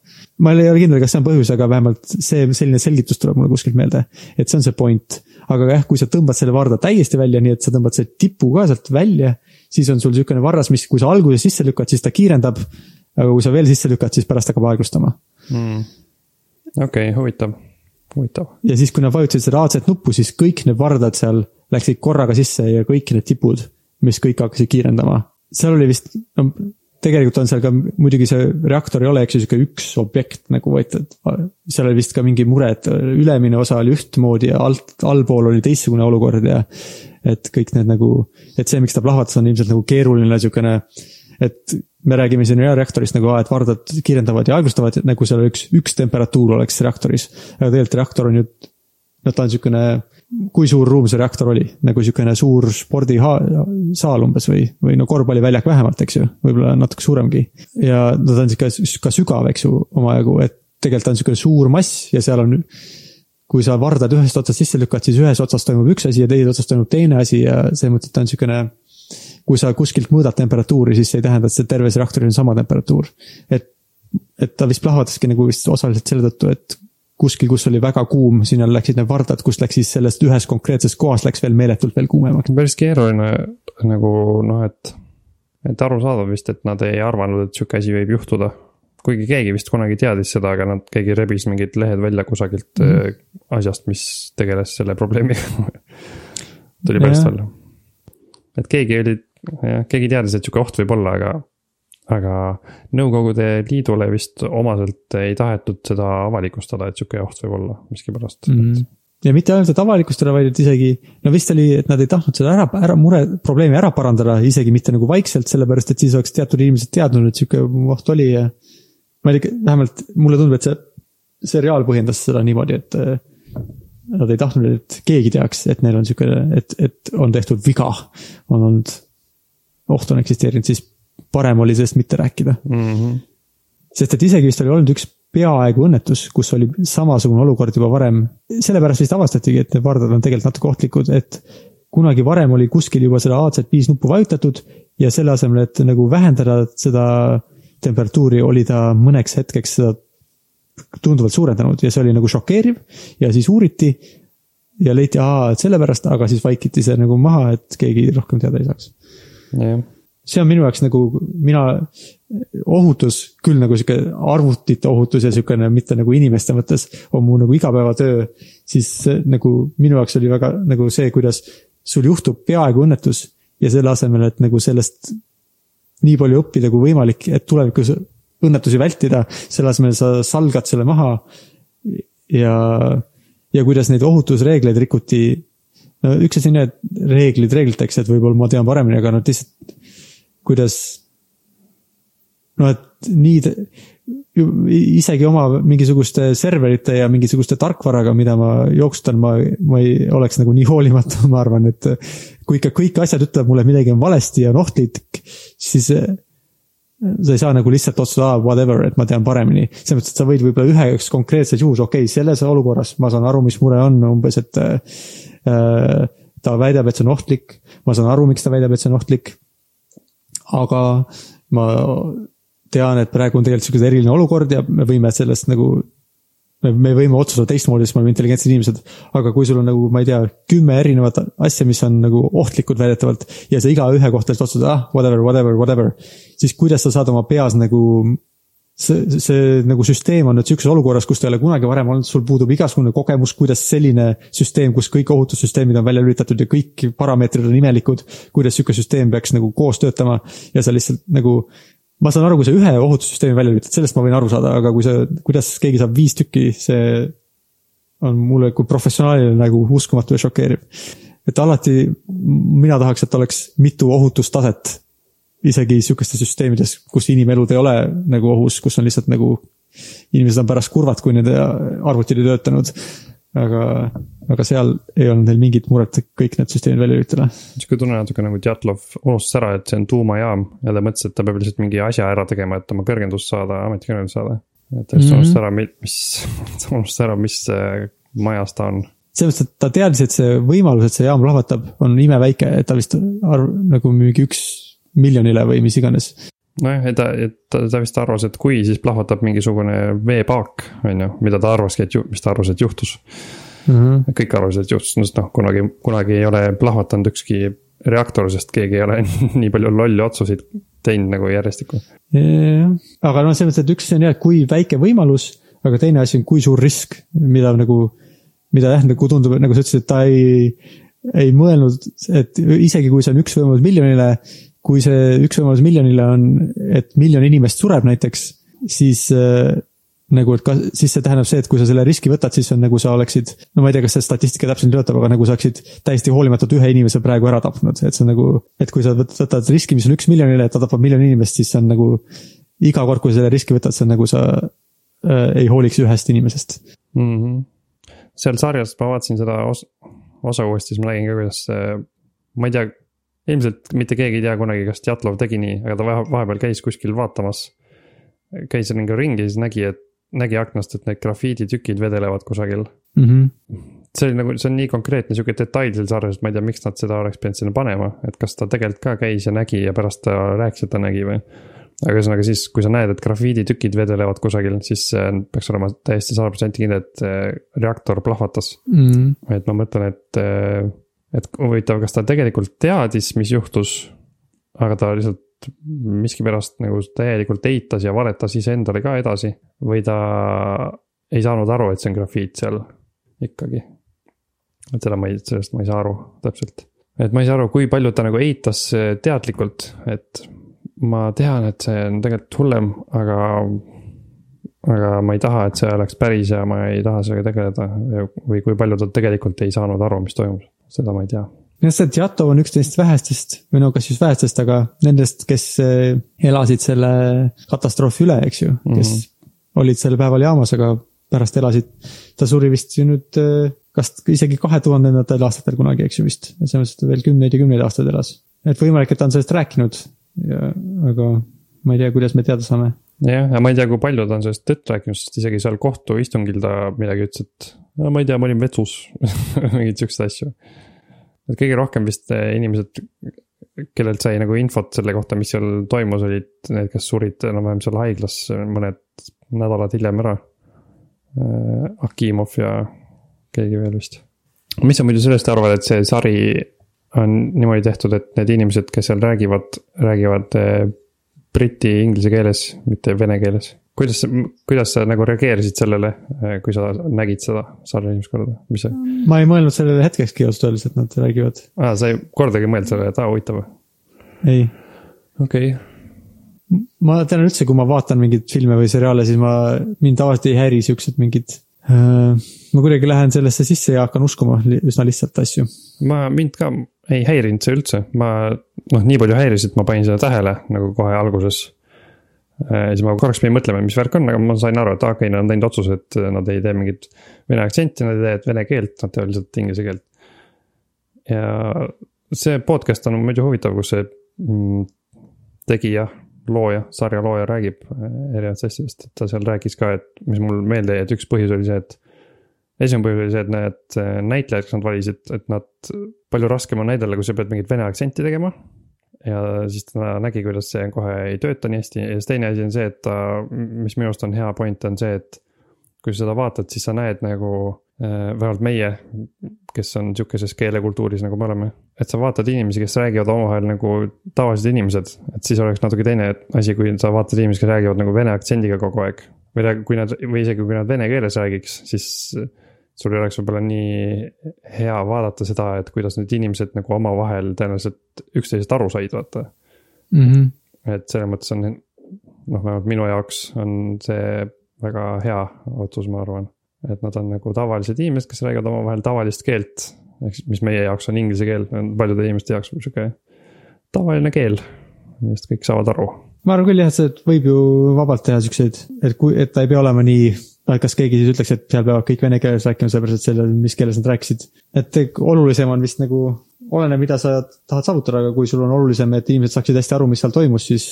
ma ei ole kindel, kas see on põhjus, aga vähemalt see, selline selgitus tuleb mulle kuskilt meelde, et see on see point. aga jah, kui sa tõmbad selle varda täiesti välja, nii et sa tõmbad selle tipu ka sealt välja, siis on sul niisugune varras, mis, kui sa alguses sisse lükkad, siis ta kiirendab. aga kui sa veel sisse lükkad, siis pärast hakkab aeglustama. Mm. okei, huvitav, huvitav. ja siis, kui nad vajutasid seda A-set nuppu, siis kõik need vardad seal läksid korraga sisse ja kõik need tipud, mis kõik hakkasid kiirendama. seal oli vist, no tegelikult on seal ka muidugi see reaktor ei ole, eks ju, sihuke üks objekt nagu, vaid et seal oli vist ka mingi mure, et ülemine osa oli ühtmoodi ja alt, allpool oli teistsugune olukord ja et kõik need nagu, et see, miks ta plahvatas, on ilmselt nagu keeruline siukene, et me räägime siin reaktorist nagu, et vardad kiirendavad ja aeglustavad, nagu seal üks, üks temperatuur oleks reaktoris. aga tegelikult reaktor on ju, no ta on siukene, kui suur ruum see reaktor oli, nagu siukene suur spordisaal umbes või, või no korvpalliväljak vähemalt, eks ju, võib-olla natuke suuremgi. ja no ta on sihuke ka sügav, eks ju, omajagu, et tegelikult ta on siukene suur mass ja seal on kui sa vardad ühest otsast sisse lükkad, siis ühes otsas toimub üks asi ja teises otsas toimub teine asi ja selles mõttes, et ta on niisugune kui sa kuskilt mõõdad temperatuuri, siis see ei tähenda, et see terves reaktoris on sama temperatuur. et, et ta vist plahvataski nagu vist osaliselt selle tõttu, et kuskil, kus oli väga kuum, sinna läksid need vardad, kus läks siis sellest ühest konkreetsest kohast läks veel meeletult veel kuumemaks. päris keeruline nagu noh, et, et arusaadav vist, et nad ei arvanud, et sihuke asi võib juhtuda. kuigi keegi vist kunagi teadis seda, aga nad, keegi rebis mingid lehed välja kusagilt mm. -hmm. asjast, mis tegeles selle probleemiga. tuli pärast välja. et keegi oli, jah, keegi teadis, et sihuke oht võib olla, aga, aga Nõukogude Liidule vist omaselt ei tahetud seda avalikustada, et sihuke oht võib olla miskipärast mm. -hmm. ja mitte ainult, et avalikustada, vaid et isegi, no vist oli, et nad ei tahtnud seda ära, ära mure, probleemi ära parandada, isegi mitte nagu vaikselt, sellepärast et siis oleks teatud inimesed teadnud, et sihuke oht oli ja. ma ei tea, vähemalt mulle tundub, et see seriaal põhjendas seda niimoodi, et äh, nad ei tahtnud, et keegi teaks, et neil on sihuke, et, et on tehtud viga, on olnud, oht on eksisteerinud, siis parem oli sellest mitte rääkida Mm -hmm. sest et isegi vist oli olnud üks peaaegu õnnetus, kus oli samasugune olukord juba varem. sellepärast vist avastatigi, et need vardad on tegelikult natuke ohtlikud, et kunagi varem oli kuskil juba seda AC5 nuppu vajutatud ja selle asemel, et nagu vähendada seda temperatuuri, oli ta mõneks hetkeks seda tunduvalt suurendanud ja see oli nagu šokeeriv ja siis uuriti ja leiti, aa, et sellepärast, aga siis vaikiti see nagu maha, et keegi rohkem teada ei saaks. jah, see on minu jaoks nagu, mina, ohutus küll nagu sihuke arvutite ohutus ja sihukene mitte nagu inimeste mõttes on mu nagu igapäevatöö. siis nagu minu jaoks oli väga nagu see, kuidas sul juhtub peaaegu õnnetus ja selle asemel, et nagu sellest nii palju õppida kui võimalik, et tulevikus õnnetusi vältida, selle asemel sa salgad selle maha. ja, ja kuidas neid ohutusreegleid rikuti. no üks asi on need reeglid reegliteks, et võib-olla ma tean paremini, aga nad lihtsalt, kuidas. no et nii, isegi oma mingisuguste serverite ja mingisuguste tarkvaraga, mida ma jooksutan, ma, ma ei oleks nagu nii hoolimatu, ma arvan, et. kui ikka kõik asjad ütlevad mulle, midagi on valesti ja on ohtlik, siis sa ei saa nagu lihtsalt otsustada, whatever, et ma tean paremini. selles mõttes, et sa võid võib-olla üheks konkreetses juhus, okei okay,, selles olukorras ma saan aru, mis mure on umbes, et äh,. ta väidab, et see on ohtlik, ma saan aru, miks ta väidab, et see on ohtlik. Aga ma tean, et praegu on tegelikult sihuke eriline olukord ja me võime sellest nagu me, me võime otsustada teistmoodi, sest me oleme intelligentsed inimesed. aga kui sul on nagu, ma ei tea, kümme erinevat asja, mis on nagu ohtlikud väidetavalt ja sa igaühe kohta lihtsalt otsustad, ah, whatever, whatever, whatever. siis kuidas sa saad oma peas nagu see, see nagu süsteem on nüüd sihukeses olukorras, kus ta ei ole kunagi varem olnud, sul puudub igasugune kogemus, kuidas selline süsteem, kus kõik ohutussüsteemid on välja lülitatud ja kõik parameetrid on imelikud. kuidas sihuke süsteem peaks nagu koos töötama ja sa lihtsalt nagu ma saan aru, kui sa ühe ohutussüsteemi välja lülitad, sellest ma võin aru saada, aga kui sa, kuidas keegi saab viis tükki, see on mulle kui professionaalile nagu uskumatu ja šokeeriv. et alati mina tahaks, et oleks mitu ohutustaset. Isegi sihukestes süsteemides, kus inimelud ei ole nagu ohus, kus on lihtsalt nagu. inimesed on pärast kurvad, kui nende arvutid ei töötanud aga, aga seal ei olnud neil mingit muret kõik need süsteemid välja lülitada. sihuke tunne natuke nagu Djatlov unustas ära, et see on tuumajaam ja ta mõtles, et ta peab lihtsalt mingi asja ära tegema, et oma kõrgendust saada, ametikõrgendust saada. et ta lihtsalt mm -hmm. unustas ära, mis, ta unustas ära, mis majas ta on selles mõttes, et ta teadis, et see võimalus, et see jaam plahvatab, on imeväike, et ta vist arv, nagu mingi üks miljonile või mis iganes nojah, et ta, et ta, ta vist arvas, et kui, siis plahvatab mingisugune veepaak, on ju, mida ta arvaski, et ju, mis ta arvas, et juhtus mm. -hmm. kõik arvasid, et juhtus, sest noh, kunagi, kunagi ei ole plahvatanud ükski reaktor, sest keegi ei ole nii palju lolle otsuseid teinud nagu järjestikku. aga noh, selles mõttes, et üks on jah, et kui väike võimalus, aga teine asi on, kui suur risk, mida nagu, mida jah, nagu tundub, nagu sa ütlesid, et ta ei, ei mõelnud, et isegi kui see on üks võimalus miljonile kui see üks võimalus miljonile on, et miljon inimest sureb näiteks, siis äh, nagu, et kas, siis see tähendab see, et kui sa selle riski võtad, siis on nagu sa oleksid, no ma ei tea, kas see statistika täpselt töötab, aga nagu sa oleksid täiesti hoolimatult ühe inimese praegu ära tapnud, et see on nagu, et kui sa võtad riski, mis on üks miljonile, et ta tapab miljon inimest, siis see on nagu iga kord, kui sa selle riski võtad, see on nagu sa äh, ei hooliks ühest inimesest mm. -hmm. seal sarjas ma vaatasin seda os osa uuesti, siis ma nägin ka, kuidas see, ma ei tea ilmselt mitte keegi ei tea kunagi, kas Djatlov tegi nii, aga ta vahepeal käis kuskil vaatamas. käis ringi ringi, siis nägi, et, nägi aknast, et need grafiiditükid vedelevad kusagil mm. -hmm. see oli nagu, see on nii konkreetne sihuke detail seal sarjas, et ma ei tea, miks nad seda oleks pidanud sinna panema, et kas ta tegelikult ka käis ja nägi ja pärast ta rääkis, et ta nägi või. aga ühesõnaga siis, kui sa näed, et grafiiditükid vedelevad kusagil, siis peaks olema täiesti sada protsenti kindel, et reaktor plahvatas mm. -hmm. et ma mõtlen, et et huvitav, kas ta tegelikult teadis, mis juhtus, aga ta lihtsalt miskipärast nagu täielikult eitas ja valetas iseendale ka edasi või ta ei saanud aru, et see on grafiit seal ikkagi. et seda ma ei, sellest ma ei saa aru täpselt. et ma ei saa aru, kui palju ta nagu eitas teadlikult, et ma tean, et see on tegelikult hullem, aga. aga ma ei taha, et see oleks päris ja ma ei taha sellega tegeleda või kui palju ta tegelikult ei saanud aru, mis toimus seda ma ei tea jah, see Djatov on üks neist vähestest või no kas just vähestest, aga nendest, kes eh, elasid selle katastroofi üle, eks ju, kes mm -hmm. olid sel päeval jaamas, aga pärast elasid. ta suri vist ju nüüd eh, kas isegi kahe tuhandendatel aastatel kunagi, eks ju vist, selles mõttes, et ta veel kümneid ja kümneid aastaid elas. et võimalik, et ta on sellest rääkinud aga ma ei tea, kuidas me teada saame. jah, ja ma ei tea, kui palju ta on sellest tõtt rääkinud, sest isegi seal kohtuistungil ta midagi ütles, et no ma ei tea, ma olin vetsus mingeid siukseid asju. et kõige rohkem vist eh, inimesed, kellelt sai nagu infot selle kohta, mis seal toimus, olid need, kes surid enam-vähem seal haiglas mõned nädalad hiljem ära. Eh, Akimov ja keegi veel vist. mis sa muidu sellest arvad, et see sari on niimoodi tehtud, et need inimesed, kes seal räägivad, räägivad eh, briti inglise keeles, mitte vene keeles. kuidas, kuidas sa nagu reageerisid sellele, kui sa nägid seda sarja esimest korda, mis see, ma ei mõelnud sellele hetkekski ausalt öeldes, et nad räägivad. aa, sa ei kordagi mõelnud sellele, et aa huvitav. ei, okei okay., ma tean üldse, kui ma vaatan mingeid filme või seriaale, siis ma, mind tavaliselt ei häiri siuksed mingid äh,. ma kuidagi lähen sellesse sisse ja hakkan uskuma üsna lihtsalt asju. ma, mind ka ei häirinud see üldse, ma noh, nii palju häiris, et ma panin seda tähele nagu kohe alguses. Siis ma korraks pidin mõtlema, mis värk on, aga ma sain aru, et okei okay,, nad on teinud otsuse, et nad ei tee mingit vene aktsenti, nad ei tee vene keelt, nad teevad lihtsalt inglise keelt. ja see podcast on muidu huvitav, kus see mm, tegija, looja, sarja looja räägib äh, erinevatest asjadest, et ta seal rääkis ka, et mis mul meelde jäi, et üks põhjus oli see, et esimene põhjus oli see, et need äh, näitlejad, kes nad valisid, et nad, palju raskem on näidata, kui sa pead mingit vene aktsenti tegema. Ja siis ta nägi, kuidas see kohe ei tööta nii hästi ja siis teine asi on see, et ta, mis minu arust on hea point, on see, et kui sa seda vaatad, siis sa näed nagu äh, vähemalt meie, kes on sihukeses keelekultuuris, nagu me oleme. et sa vaatad inimesi, kes räägivad omavahel nagu tavalised inimesed, et siis oleks natuke teine asi, kui sa vaatad inimesi, kes räägivad nagu vene aktsendiga kogu aeg. või kui nad, või isegi kui nad vene keeles räägiks, siis sul ei oleks võib-olla nii hea vaadata seda, et kuidas need inimesed nagu omavahel tõenäoliselt üksteisest aru said, vaata Mm -hmm. et selles mõttes on noh, vähemalt minu jaoks on see väga hea otsus, ma arvan. et nad on nagu tavalised inimesed, kes räägivad omavahel tavalist keelt, ehk siis mis meie jaoks on inglise keel, paljude inimeste jaoks on sihuke tavaline keel, millest kõik saavad aru. ma arvan küll jah, et võib ju vabalt teha siukseid, et kui, et ta ei pea olema nii, kas keegi siis ütleks, et seal peavad kõik vene keeles rääkima, sellepärast et selle, mis keeles nad rääkisid. et olulisem on vist nagu, oleneb, mida sa tahad saavutada, aga kui sul on olulisem, et inimesed saaksid hästi aru, mis seal toimus, siis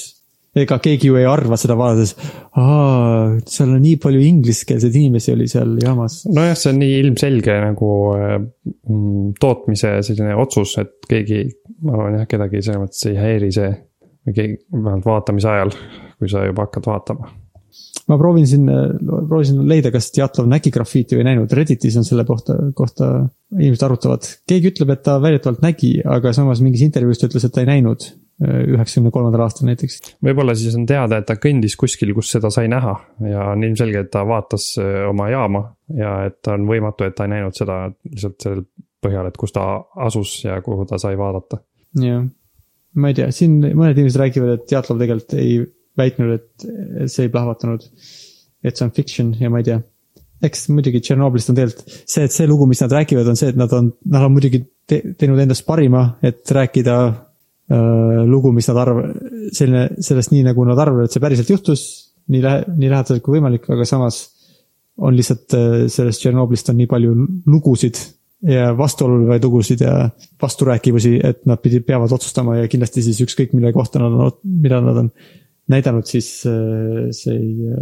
ega keegi ju ei arva seda vaadates, aa, seal on nii palju ingliskeelseid inimesi oli seal jaamas. nojah, see on nii ilmselge nagu äh, mm, tootmise selline otsus, et keegi, ma arvan jah, kedagi selles mõttes ei häiri see. või keegi, vähemalt vaatamise ajal, kui sa juba hakkad vaatama ma proovin siin, proovisin leida, kas Djatlov nägi grafiiti või ei näinud, Redditis on selle kohta, kohta inimesed arutavad. keegi ütleb, et ta väidetavalt nägi, aga samas mingis intervjuus ta ütles, et ta ei näinud üheksakümne kolmandal aastal näiteks. võib-olla siis on teada, et ta kõndis kuskil, kus seda sai näha ja on ilmselge, et ta vaatas öö, oma jaama ja et on võimatu, et ta ei näinud seda lihtsalt sellel põhjal, et kus ta asus ja kuhu ta sai vaadata. jah, ma ei tea, siin mõned inimesed räägivad, et Djatlov tegelikult ei väitnud, et see ei plahvatanud. et see on fiction ja ma ei tea. eks muidugi Tšernobõlist on tegelikult see, et see lugu, mis nad räägivad, on see, et nad on, nad on muidugi te teinud endast parima, et rääkida äh, lugu, mis nad arv-, selline, sellest nii, nagu nad arvavad, et see päriselt juhtus. nii lähe-, nii lähedaselt kui võimalik, aga samas on lihtsalt äh, sellest Tšernobõlist on nii palju lugusid ja vastuolulevaid lugusid ja vasturääkivusi, et nad pidid, peavad otsustama ja kindlasti siis ükskõik mille kohta nad on, mida nad on näidanud, siis äh, see ei,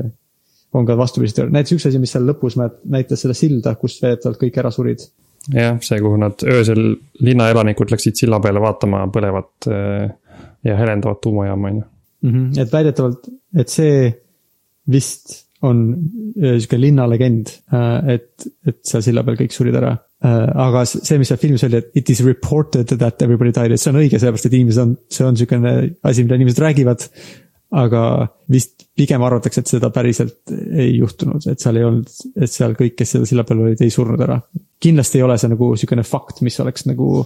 on ka vastupidist, näiteks üks asi, mis seal lõpus nä- näitas seda silda, kus väidetavalt kõik ära surid. jah, see, kuhu nad öösel linnaelanikud läksid silla peale vaatama põlevat öö, ja helendavat tuumajaama, on ju. Mhm, et väidetavalt, et see vist on äh, sihuke linnalegend, et, et seal silla peal kõik surid ära. aga see, mis seal filmis oli, et it is reported that everybody died, et see on õige, sellepärast et inimesed on, see on sihukene asi, mida inimesed räägivad. Aga vist pigem arvatakse, et seda päriselt ei juhtunud, et seal ei olnud, et seal kõik, kes selle silla peal olid, ei surnud ära. kindlasti ei ole see nagu sihukene fakt, mis oleks nagu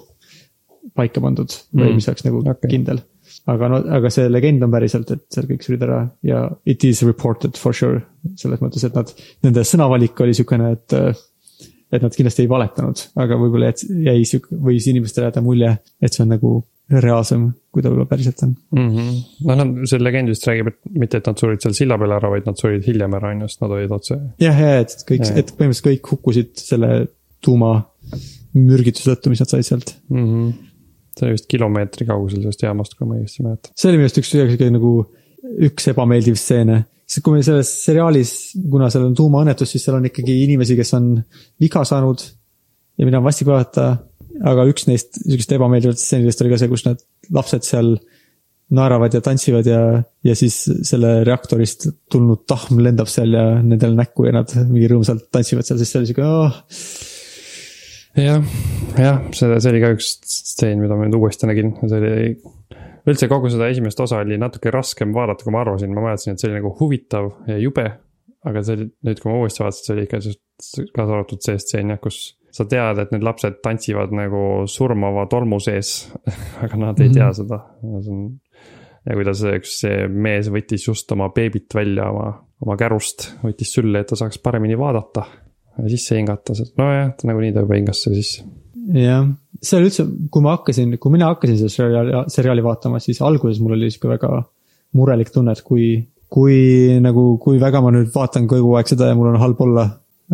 paika pandud või Mm. mis oleks nagu okay. kindel. aga no, aga see legend on päriselt, et seal kõik surid ära ja it is reported for sure. selles mõttes, et nad, nende sõnavalik oli sihukene, et, et nad kindlasti ei valetanud, aga võib-olla jäi sihuke, võis inimestele jääda mulje, et see on nagu reaalsem, kui ta võib-olla päriselt on. mm. -hmm. no nad, see legend vist räägib, et mitte, et nad surid seal silla peal ära, vaid nad surid hiljem ära, on ju, sest nad olid otse. jah, ja et kõik et põhimõtteliselt kõik hukkusid selle tuumamürgituse tõttu, mis nad said sealt. Mm -hmm. see oli vist kilomeetri kaugusel sellest jaamast, kui ma õigesti mäletan. see oli minu arust üks sihuke nagu üks ebameeldiv stseene. sest kui meil selles seriaalis, kuna seal on tuumaõnnetus, siis seal on ikkagi inimesi, kes on viga saanud ja mida on vastik vaadata. Aga üks neist sihukest ebameeldivatest stseenidest oli ka see, kus need lapsed seal naeravad ja tantsivad ja, ja siis selle reaktorist tulnud tahm lendab seal ja nendele näkku ja nad mingi rõõmsalt tantsivad seal, siis see oli sihuke oh,, jah, jah, see, see oli ka üks stseen, mida ma nüüd uuesti nägin, see oli. üldse kogu seda esimest osa oli natuke raskem vaadata, kui ma arvasin, ma mäletasin, et see oli nagu huvitav ja jube. aga see oli nüüd, kui ma uuesti vaatasin, see oli ikka kaasa arvatud see stseen jah, kus sa tead, et need lapsed tantsivad nagu surmava tolmu sees. aga nad ei tea Mhm. seda, see on. ja kuidas üks see mees võttis just oma beebit välja oma, oma kärust, võttis sülle, et ta saaks paremini vaadata ja sisse hingata, nojah, ta nagunii ta juba hingas selle sisse. jah, see oli üldse, kui ma hakkasin, kui mina hakkasin seda seriaali, seriaali vaatama, siis alguses mul oli sihuke väga murelik tunne, et kui, kui nagu, kui väga ma nüüd vaatan kogu aeg seda ja mul on halb olla.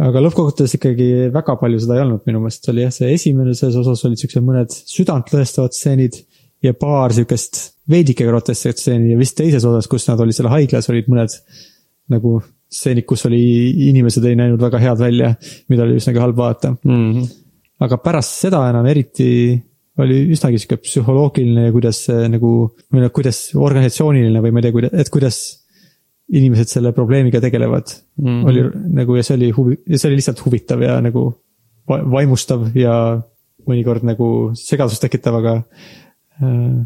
Aga lõppkokkuvõttes ikkagi väga palju seda ei olnud minu meelest, oli jah, see esimeses osas olid siuksed mõned südantlõhestavad stseenid ja paar siukest veidike groteskset stseeni. Ja vist teises osas, kus nad olid seal haiglas, olid mõned nagu stseenid, kus oli, inimesed ei näinud väga head välja, mida oli üsnagi halb vaadata. Mm -hmm. aga pärast seda enam eriti oli üsnagi sihuke psühholoogiline ja kuidas see nagu, või noh, kuidas organisatsiooniline või ma ei tea, kuidas, et kuidas inimesed selle probleemiga tegelevad mm. -hmm. oli nagu ja see oli huvi, see oli lihtsalt huvitav ja nagu va- vaimustav ja mõnikord nagu segadust tekitav, aga äh,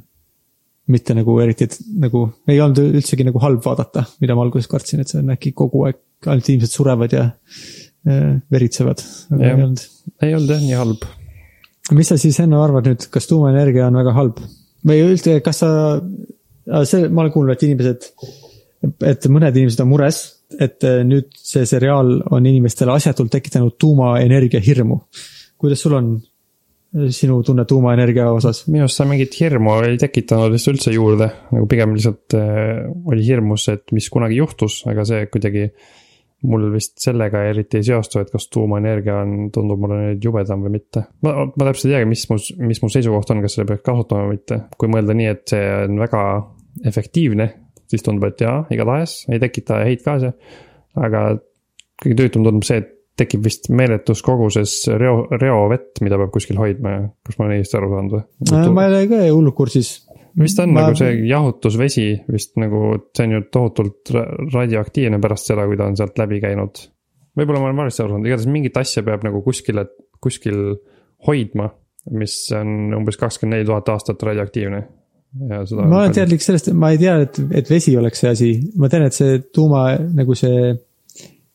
mitte nagu eriti, et nagu ei olnud üldsegi nagu halb vaadata, mida ma alguses kartsin, et see on äkki kogu aeg ainult inimesed surevad ja äh, veritsevad, aga Jah. ei olnud ei olnud jah nii halb. mis sa siis Henno arvad nüüd, kas tuumaenergia on väga halb või üldse, kas sa, see, ma olen kuulnud, et inimesed, et mõned inimesed on mures, et eh, nüüd see seriaal on inimestele asjatult tekitanud tuumaenergia hirmu. kuidas sul on eh, sinu tunne tuumaenergia osas? minu arust see mingit hirmu ei tekitanud vist üldse juurde, nagu pigem lihtsalt äh, oli hirmus, et mis kunagi juhtus, aga see kuidagi. mul vist sellega eriti ei seostu, et kas tuumaenergia on, tundub mulle nüüd jubedam või mitte. ma, ma täpselt ei teagi, mis mu, mis mu seisukoht on, kas seda peaks kasutama või mitte. kui mõelda nii, et see on väga efektiivne, siis tundub, et jaa, igatahes ei tekita häid gaase. aga kõige tüütum tundub see, et tekib vist meeletus koguses reo, reovett, mida peab kuskil hoidma ja kas ma olen õigesti aru saanud või? ma ei ole ka hullult kursis. vist on ma- nagu see jahutusvesi vist nagu, see on ju tohutult ra- radioaktiivne pärast seda, kui ta on sealt läbi käinud. võib-olla ma olen valesti aru saanud, igatahes mingit asja peab nagu kuskile, kuskil hoidma, mis on umbes kakskümmend neli tuhat aastat radioaktiivne. Ja seda. ma olen teadlik sellest, ma ei tea, et, et vesi oleks see asi, ma tean, et see tuuma nagu see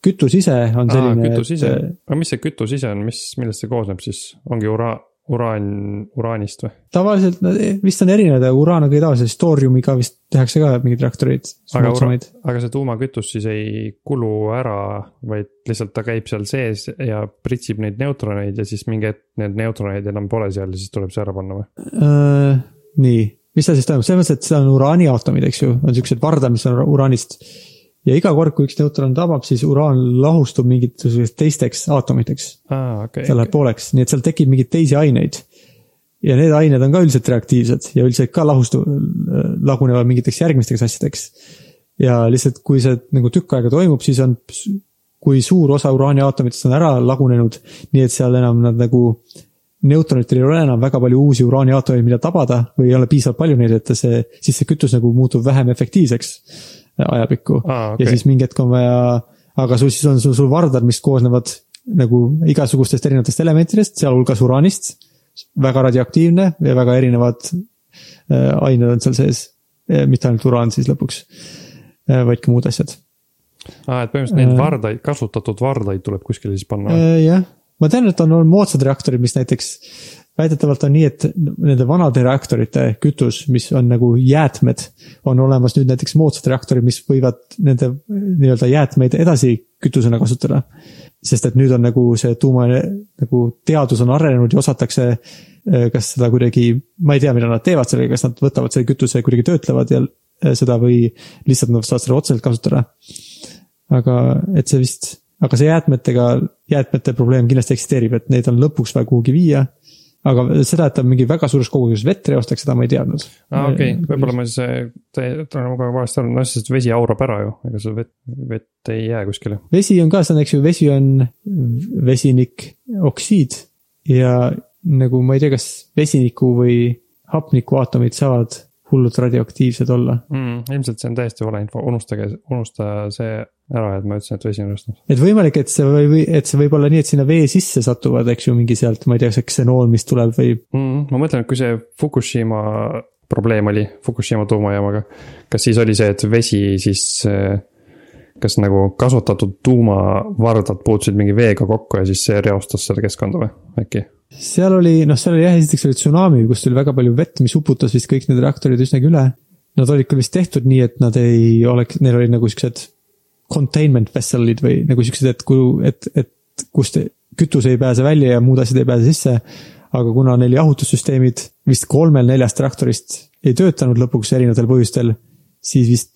kütus ise on selline, kütus ise, et aga mis see kütus ise on, mis, millest see koosneb siis, ongi ura-, uraan, uraanist või? tavaliselt nad vist on erinevad, aga uraaniga ei tavaliselt, stooriumiga vist tehakse ka mingeid reaktoreid. aga aga see tuumakütus siis ei kulu ära, vaid lihtsalt ta käib seal sees ja pritsib neid neutroneid ja siis mingi hetk need neutroneid enam pole seal ja siis tuleb see ära panna või? Äh, nii, mis seal siis toimub, selles mõttes, et see on uraaniaatomid, eks ju, on siuksed vardad, mis on uraanist. ja iga kord, kui üks neutron tabab, siis uraan lahustub mingiteks teisteks aatomiteks, aa, okei ta läheb pooleks, nii et seal tekib mingeid teisi aineid. ja need ained on ka üldiselt reaktiivsed ja üldiselt ka lahustu-, lagunevad mingiteks järgmisteks asjadeks. ja lihtsalt, kui see nagu tükk aega toimub, siis on, kui suur osa uraaniaatomitest on ära lagunenud, nii et seal enam nad nagu neutronitel ei ole enam väga palju uusi uraaniaatomeid, mida tabada või ei ole piisavalt palju neid, et see, siis see kütus nagu muutub vähem efektiivseks ajapikku Aa, ja okei. siis mingi hetk on vaja, aga sul siis on sul, sul vardad, mis koosnevad nagu igasugustest erinevatest elementidest, sealhulgas uraanist. väga radioaktiivne ja väga erinevad äh, ained on seal sees, mitte ainult uraan siis lõpuks, vaid ka muud asjad. aa, et põhimõtteliselt neid Äh. vardaid, kasutatud vardaid tuleb kuskile siis panna? Äh, jah, ma tean, et on olnud moodsad reaktorid, mis näiteks väidetavalt on nii, et nende vanade reaktorite kütus, mis on nagu jäätmed, on olemas nüüd näiteks moodsad reaktorid, mis võivad nende nii-öelda jäätmeid edasi kütusena kasutada. sest et nüüd on nagu see tuuma nagu teadus on arenenud ja osatakse eh, kas seda kuidagi, ma ei tea, mida nad teevad sellega, kas nad võtavad selle kütuse ja kuidagi töötlevad ja eh, seda või lihtsalt nad saavad seda otseselt kasutada. aga et see vist, aga see jäätmetega, jäätmete probleem kindlasti eksisteerib, et neid on lõpuks vaja kuhugi viia. aga seda, et ta mingi väga suures koguses vett reostaks, seda ma ei teadnud. aa, okei, võib-olla ma siis, olen kogu aeg valesti aru, noh, sest vesi aurab ära ju, ega see vett, vett ei jää kuskile. vesi on ka, on, eks ju, vesi on vesinik, oksiid ja nagu ma ei tea, kas vesiniku või hapniku aatomid saavad hullult radioaktiivsed olla. mm,. ilmselt see on täiesti valeinfo, unustage, unusta see ära, et ma ütlesin, et vesi on reostunud. et võimalik, et see või, et see võib olla nii, et sinna vee sisse satuvad, eks ju, mingi sealt, ma ei tea, see ksenool, mis tuleb või mm,. ma mõtlen, et kui see Fukushima probleem oli, Fukushima tuumajaamaga, kas siis oli see, et vesi siis äh, kas nagu kasutatud tuumavardad puutusid mingi veega kokku ja siis see reostas seda keskkonda või äkki? seal oli, noh, seal oli jah, esiteks oli tsunami, kus tuli väga palju vett, mis uputas vist kõik need reaktorid üsnagi üle. Nad olid küll vist tehtud nii, et nad ei oleks, neil olid nagu siuksed containment vessel'id või nagu siuksed, et kui, et, et kust kütus ei pääse välja ja muud asjad ei pääse sisse. aga kuna neil jahutussüsteemid vist kolmel neljast reaktorist ei töötanud lõpuks erinevatel põhjustel, siis vist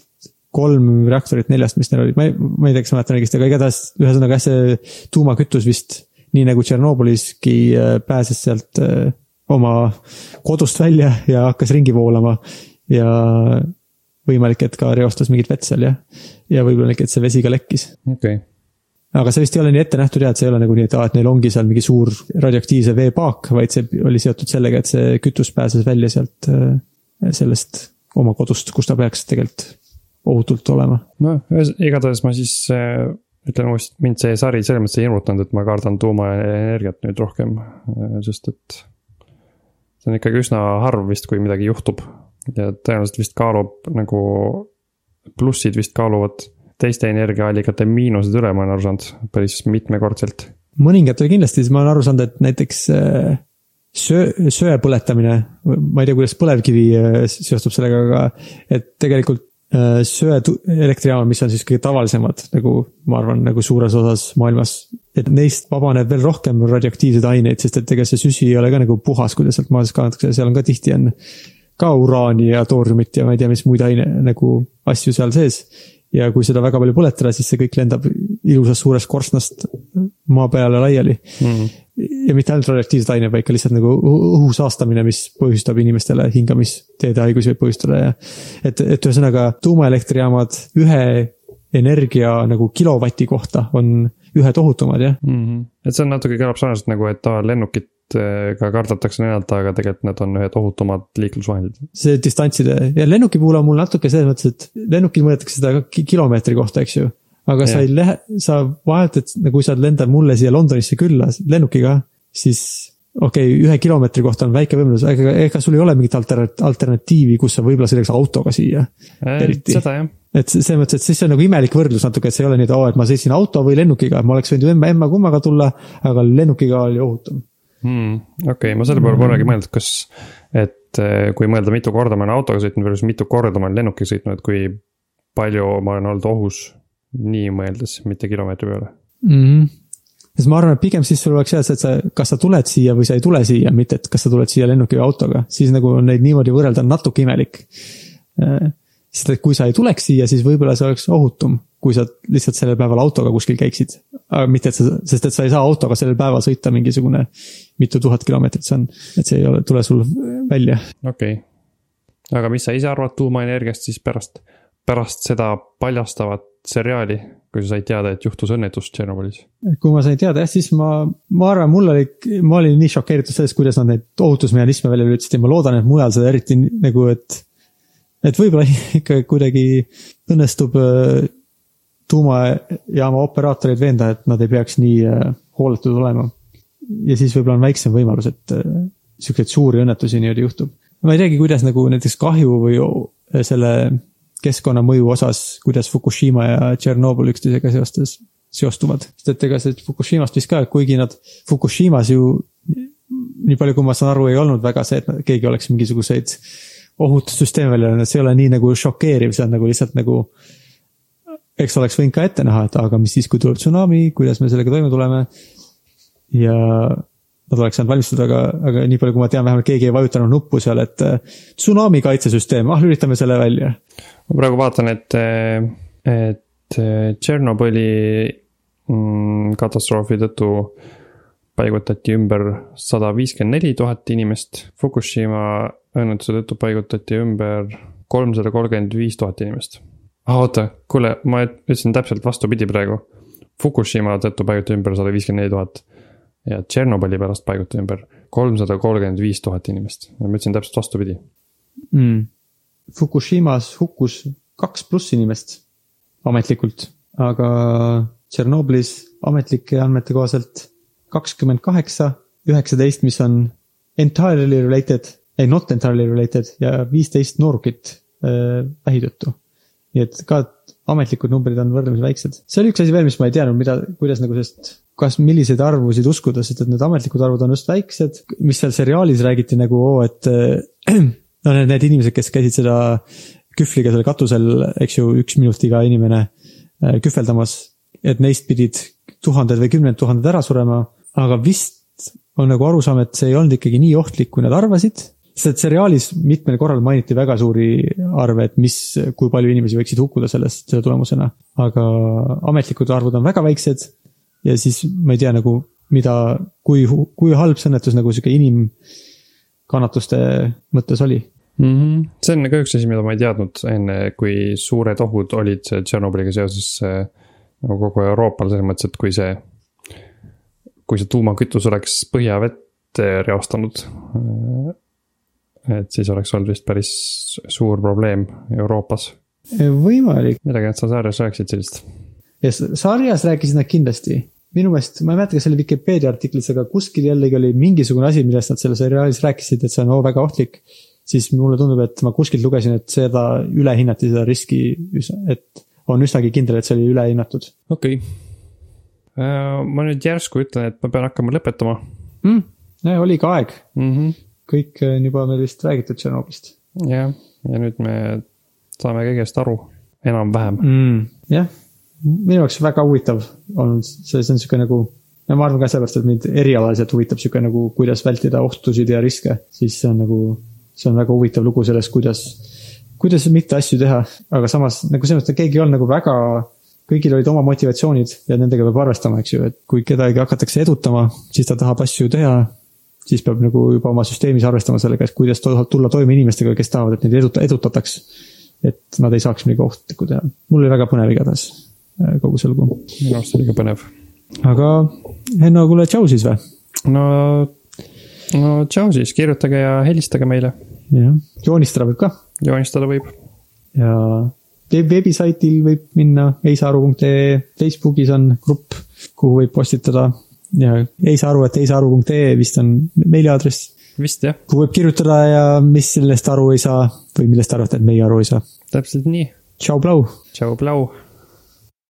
kolm reaktorit neljast, mis neil olid, ma ei, ma ei tea, kas ma mäletan õigesti, aga igatahes ühesõnaga jah, see tuumakütus vist nii nagu Tšernobõliski äh, pääses sealt äh, oma kodust välja ja hakkas ringi voolama ja võimalik, et ka reostas mingit vett seal jah. ja võib-olla, et see vesi ka lekkis. okei okay., aga see vist ei ole nii ette nähtud ja et see ei ole nagu nii, et aa, et neil ongi seal mingi suur radioaktiivse veepaak, vaid see oli seotud sellega, et see kütus pääses välja sealt äh, sellest oma kodust, kus ta peaks tegelikult ohutult olema. noh, igatahes ma siis äh, ütlen uuesti, mind see sari selles mõttes ei hirmutanud, et ma kardan tuumaenergiat nüüd rohkem, sest et see on ikkagi üsna harv vist, kui midagi juhtub ja tõenäoliselt vist kaalub nagu, plussid vist kaaluvad teiste energiaallikate miinused üle, ma olen aru saanud, päris mitmekordselt. mõningatel kindlasti, siis ma olen aru saanud, et näiteks äh, söö, söe põletamine, ma ei tea, kuidas põlevkivi äh, seostub sellega, aga et tegelikult äh, söeelektrijaamad, mis on siis kõige tavalisemad nagu ma arvan, nagu suures osas maailmas, et neist vabaneb veel rohkem radioaktiivseid aineid, sest et ega see süsi ei ole ka nagu puhas, kuidas sealt maast kaevatakse, seal on ka tihti on ka uraani ja tooriumit ja ma ei tea, mis muid aine nagu asju seal sees ja kui seda väga palju põletada, siis see kõik lendab ilusast suurest korstnast maa peale laiali Mm. ja mitte ainult radioaktiivsed ained, vaid ka lihtsalt nagu õhu saastamine, mis põhjustab inimestele hingamisteede haigusi võib põhjustada ja et, et ühesõnaga tuumaelektrijaamad ühe energia nagu kilovati kohta on ühed ohutumad jah. Mm -hmm. et see on natuke kõlab sarnaselt nagu, et äh, ka kardetakse lennata, aga tegelikult need on ühed ohutumad liiklusvahendid. see distantside ja lennuki puhul on mul natuke selles mõttes, et lennukil mõõdetakse seda ki- kilomeetri kohta, eks ju. aga sa Jah. ei lähe, sa vahetad, nagu kui sa lendad mulle siia Londonisse külla lennukiga, siis okei okay,, ühe kilomeetri kohta on väike võimalus, aga ega sul ei ole mingit alter-, alternatiivi, kus sa võib-olla sõidaks autoga siia. Eriti. seda jah, et selles mõttes, et siis see on nagu imelik võrdlus natuke, et see ei ole nii, et oo, et ma sõitsin auto või lennukiga, ma oleks võinud ju emma, emma kummaga tulla, aga lennukiga oli ohutum. Hmm, okei okay,, ma selle peale polegi mõelnud, kas, et äh, kui mõelda, mitu korda ma olen autoga sõitnud versus mitu korda ma olen lennukiga sõitnud, kui palju ma olen olnud ohus nii mõeldes, mitte kilomeetri peale. mm. -hmm. sest ma arvan, et pigem siis sul oleks hea see, et sa, kas sa tuled siia või sa ei tule siia, mitte et kas sa tuled siia lennuki või autoga, siis nagu neid niimoodi võrrelda on natuke imelik. sest et kui sa ei tuleks siia, siis võib-olla see oleks ohutum, kui sa lihtsalt sellel päeval autoga kuskil käiksid. Aga mitte, et sa, sest et sa ei saa autoga sellel päeval sõita mingisugune mitu tuhat kilomeetrit, see on, et see ei ole, tule sul välja. okei okay., aga mis sa ise arvad tuumaenergiast siis pärast, pärast seda paljastavat seriaali, kui sa said teada, et juhtus õnnetus Tšernobõlis? kui ma sain teada jah, siis ma, ma arvan, mul oli, ma olin nii šokeeritud sellest, kuidas nad neid ohutusmehhanisme välja lülitasid ja ma loodan, et mujal seda eriti nagu, et. et võib-olla ikka kuidagi õnnestub äh, tuumajaama operaatoreid veenda, et nad ei peaks nii äh, hooletud olema. ja siis võib-olla on väiksem võimalus, et äh, sihukeseid suuri õnnetusi niimoodi juhtub. ma ei teagi, kuidas nagu näiteks kahju või o- selle keskkonnamõju osas, kuidas Fukushima ja Tšernobõl üksteisega seostes, seostuvad. sest et ega see Fukushimast vist ka, kuigi nad Fukushimas ju nii palju, kui ma saan aru, ei olnud väga see, et keegi oleks mingisuguseid ohutussüsteeme välja öelnud, see ei ole nii nagu šokeeriv, see on nagu lihtsalt nagu. Eks oleks võinud ka ette näha, et aga mis siis, kui tuleb tsunami, kuidas me sellega toime tuleme. ja nad oleks saanud valmistuda, aga, aga nii palju, kui ma tean, vähemalt keegi ei vajutanud nuppu seal, et äh, tsunami kaitsesüsteem, ah lülitame selle välja. ma praegu vaatan, et, et Tšernobõli mm, katastroofi tõttu paigutati ümber sada viiskümmend neli tuhat inimest. Fukushima õnnetuse tõttu paigutati ümber kolmsada kolmkümmend viis tuhat inimest. Ah oota, kuule, ma ütlesin täpselt vastupidi praegu. Fukushima tõttu paigutati ümber sada viiskümmend neli tuhat ja Tšernobõli pärast paigutati ümber kolmsada kolmkümmend viis tuhat inimest. ma ütlesin täpselt vastupidi. mm.. Fukushimas hukkus kaks pluss inimest ametlikult, aga Tšernobõlis ametlike andmete kohaselt kakskümmend kaheksa, üheksateist, mis on entirely related, ei not entirely related ja viisteist noorukit äh, vähi tõttu. Nii et ka ametlikud numbrid on võrdlemisi väiksed. see oli üks asi veel, mis ma ei teadnud, mida, kuidas nagu sellest, kas, milliseid arvusid uskuda, sest et need ametlikud arvud on just väiksed, mis seal seriaalis räägiti nagu oo, et äh, no need, need inimesed, kes käisid seda kühvliga seal katusel, eks ju, üks minut iga inimene äh, kühveldamas, et neist pidid tuhanded või kümned tuhanded ära surema, aga vist on nagu arusaam, et see ei olnud ikkagi nii ohtlik, kui nad arvasid. Sest seriaalis mitmel korral mainiti väga suuri arve, et mis, kui palju inimesi võiksid hukkuda sellest, selle tulemusena. aga ametlikud arvud on väga väiksed ja siis ma ei tea nagu, mida, kui, kui halb see õnnetus nagu sihuke inimkannatuste mõttes oli mm. -hmm. see on ka üks asi, mida ma ei teadnud enne, kui suured ohud olid Tšernobõliga seoses äh, nagu kogu Euroopal selles mõttes, et kui see, kui see tuumakütus oleks põhjavett äh, reostanud. Et siis oleks olnud vist päris suur probleem Euroopas. võimalik, midagi nad seal saares rääkisid sellist. ja sarjas rääkisid nad kindlasti. minu meelest, ma ei mäleta, kas see oli Vikipeedia artiklis, aga kuskil jällegi oli mingisugune asi, millest nad selles seriaalis rääkisid, et see on oo väga ohtlik. siis mulle tundub, et ma kuskilt lugesin, et seda ülehinnati, seda riski, et on üsnagi kindel, et see oli ülehinnatud okei okay.. ma nüüd järsku ütlen, et ma pean hakkama lõpetama mm,. oligi aeg, mm. -hmm. Kõik on juba meil vist räägitud Tšernobõlist jah, ja nüüd me saame kõigest aru, enam-vähem. mm.. jah, minu jaoks väga huvitav on see, see on sihuke nagu, no ma arvan ka sellepärast, et mind erialaliselt huvitab sihuke nagu, kuidas vältida ohtusid ja riske, siis see on nagu, see on väga huvitav lugu sellest, kuidas, kuidas mitte asju teha, aga samas nagu selles mõttes, et keegi ei olnud nagu väga, kõigil olid oma motivatsioonid ja nendega peab arvestama, eks ju, et kui kedagi hakatakse edutama, siis ta tahab asju teha siis peab nagu juba oma süsteemis arvestama sellega, et kuidas tulla toime inimestega, kes tahavad, et neid eduta-, edutataks. et nad ei saaks midagi ohtlikku teha. mul oli väga põnev igatahes äh, kogu see lugu. minu arust oli ka põnev. aga Henno, kuule tšau siis või? no, no tšau siis, kirjutage ja helistage meile, jah, joonistada võib ka joonistada võib. ja veeb- veebisaitil võib minna eisaru.ee, Facebookis on grupp, kuhu võib postitada ja eisaru, et eisaru.ee vist on meiliaadress, vist jah, kuhu võib kirjutada ja mis sellest aru ei saa või millest te arvate, et meie aru ei saa. täpselt nii. tšau, Blau. tšau, Blau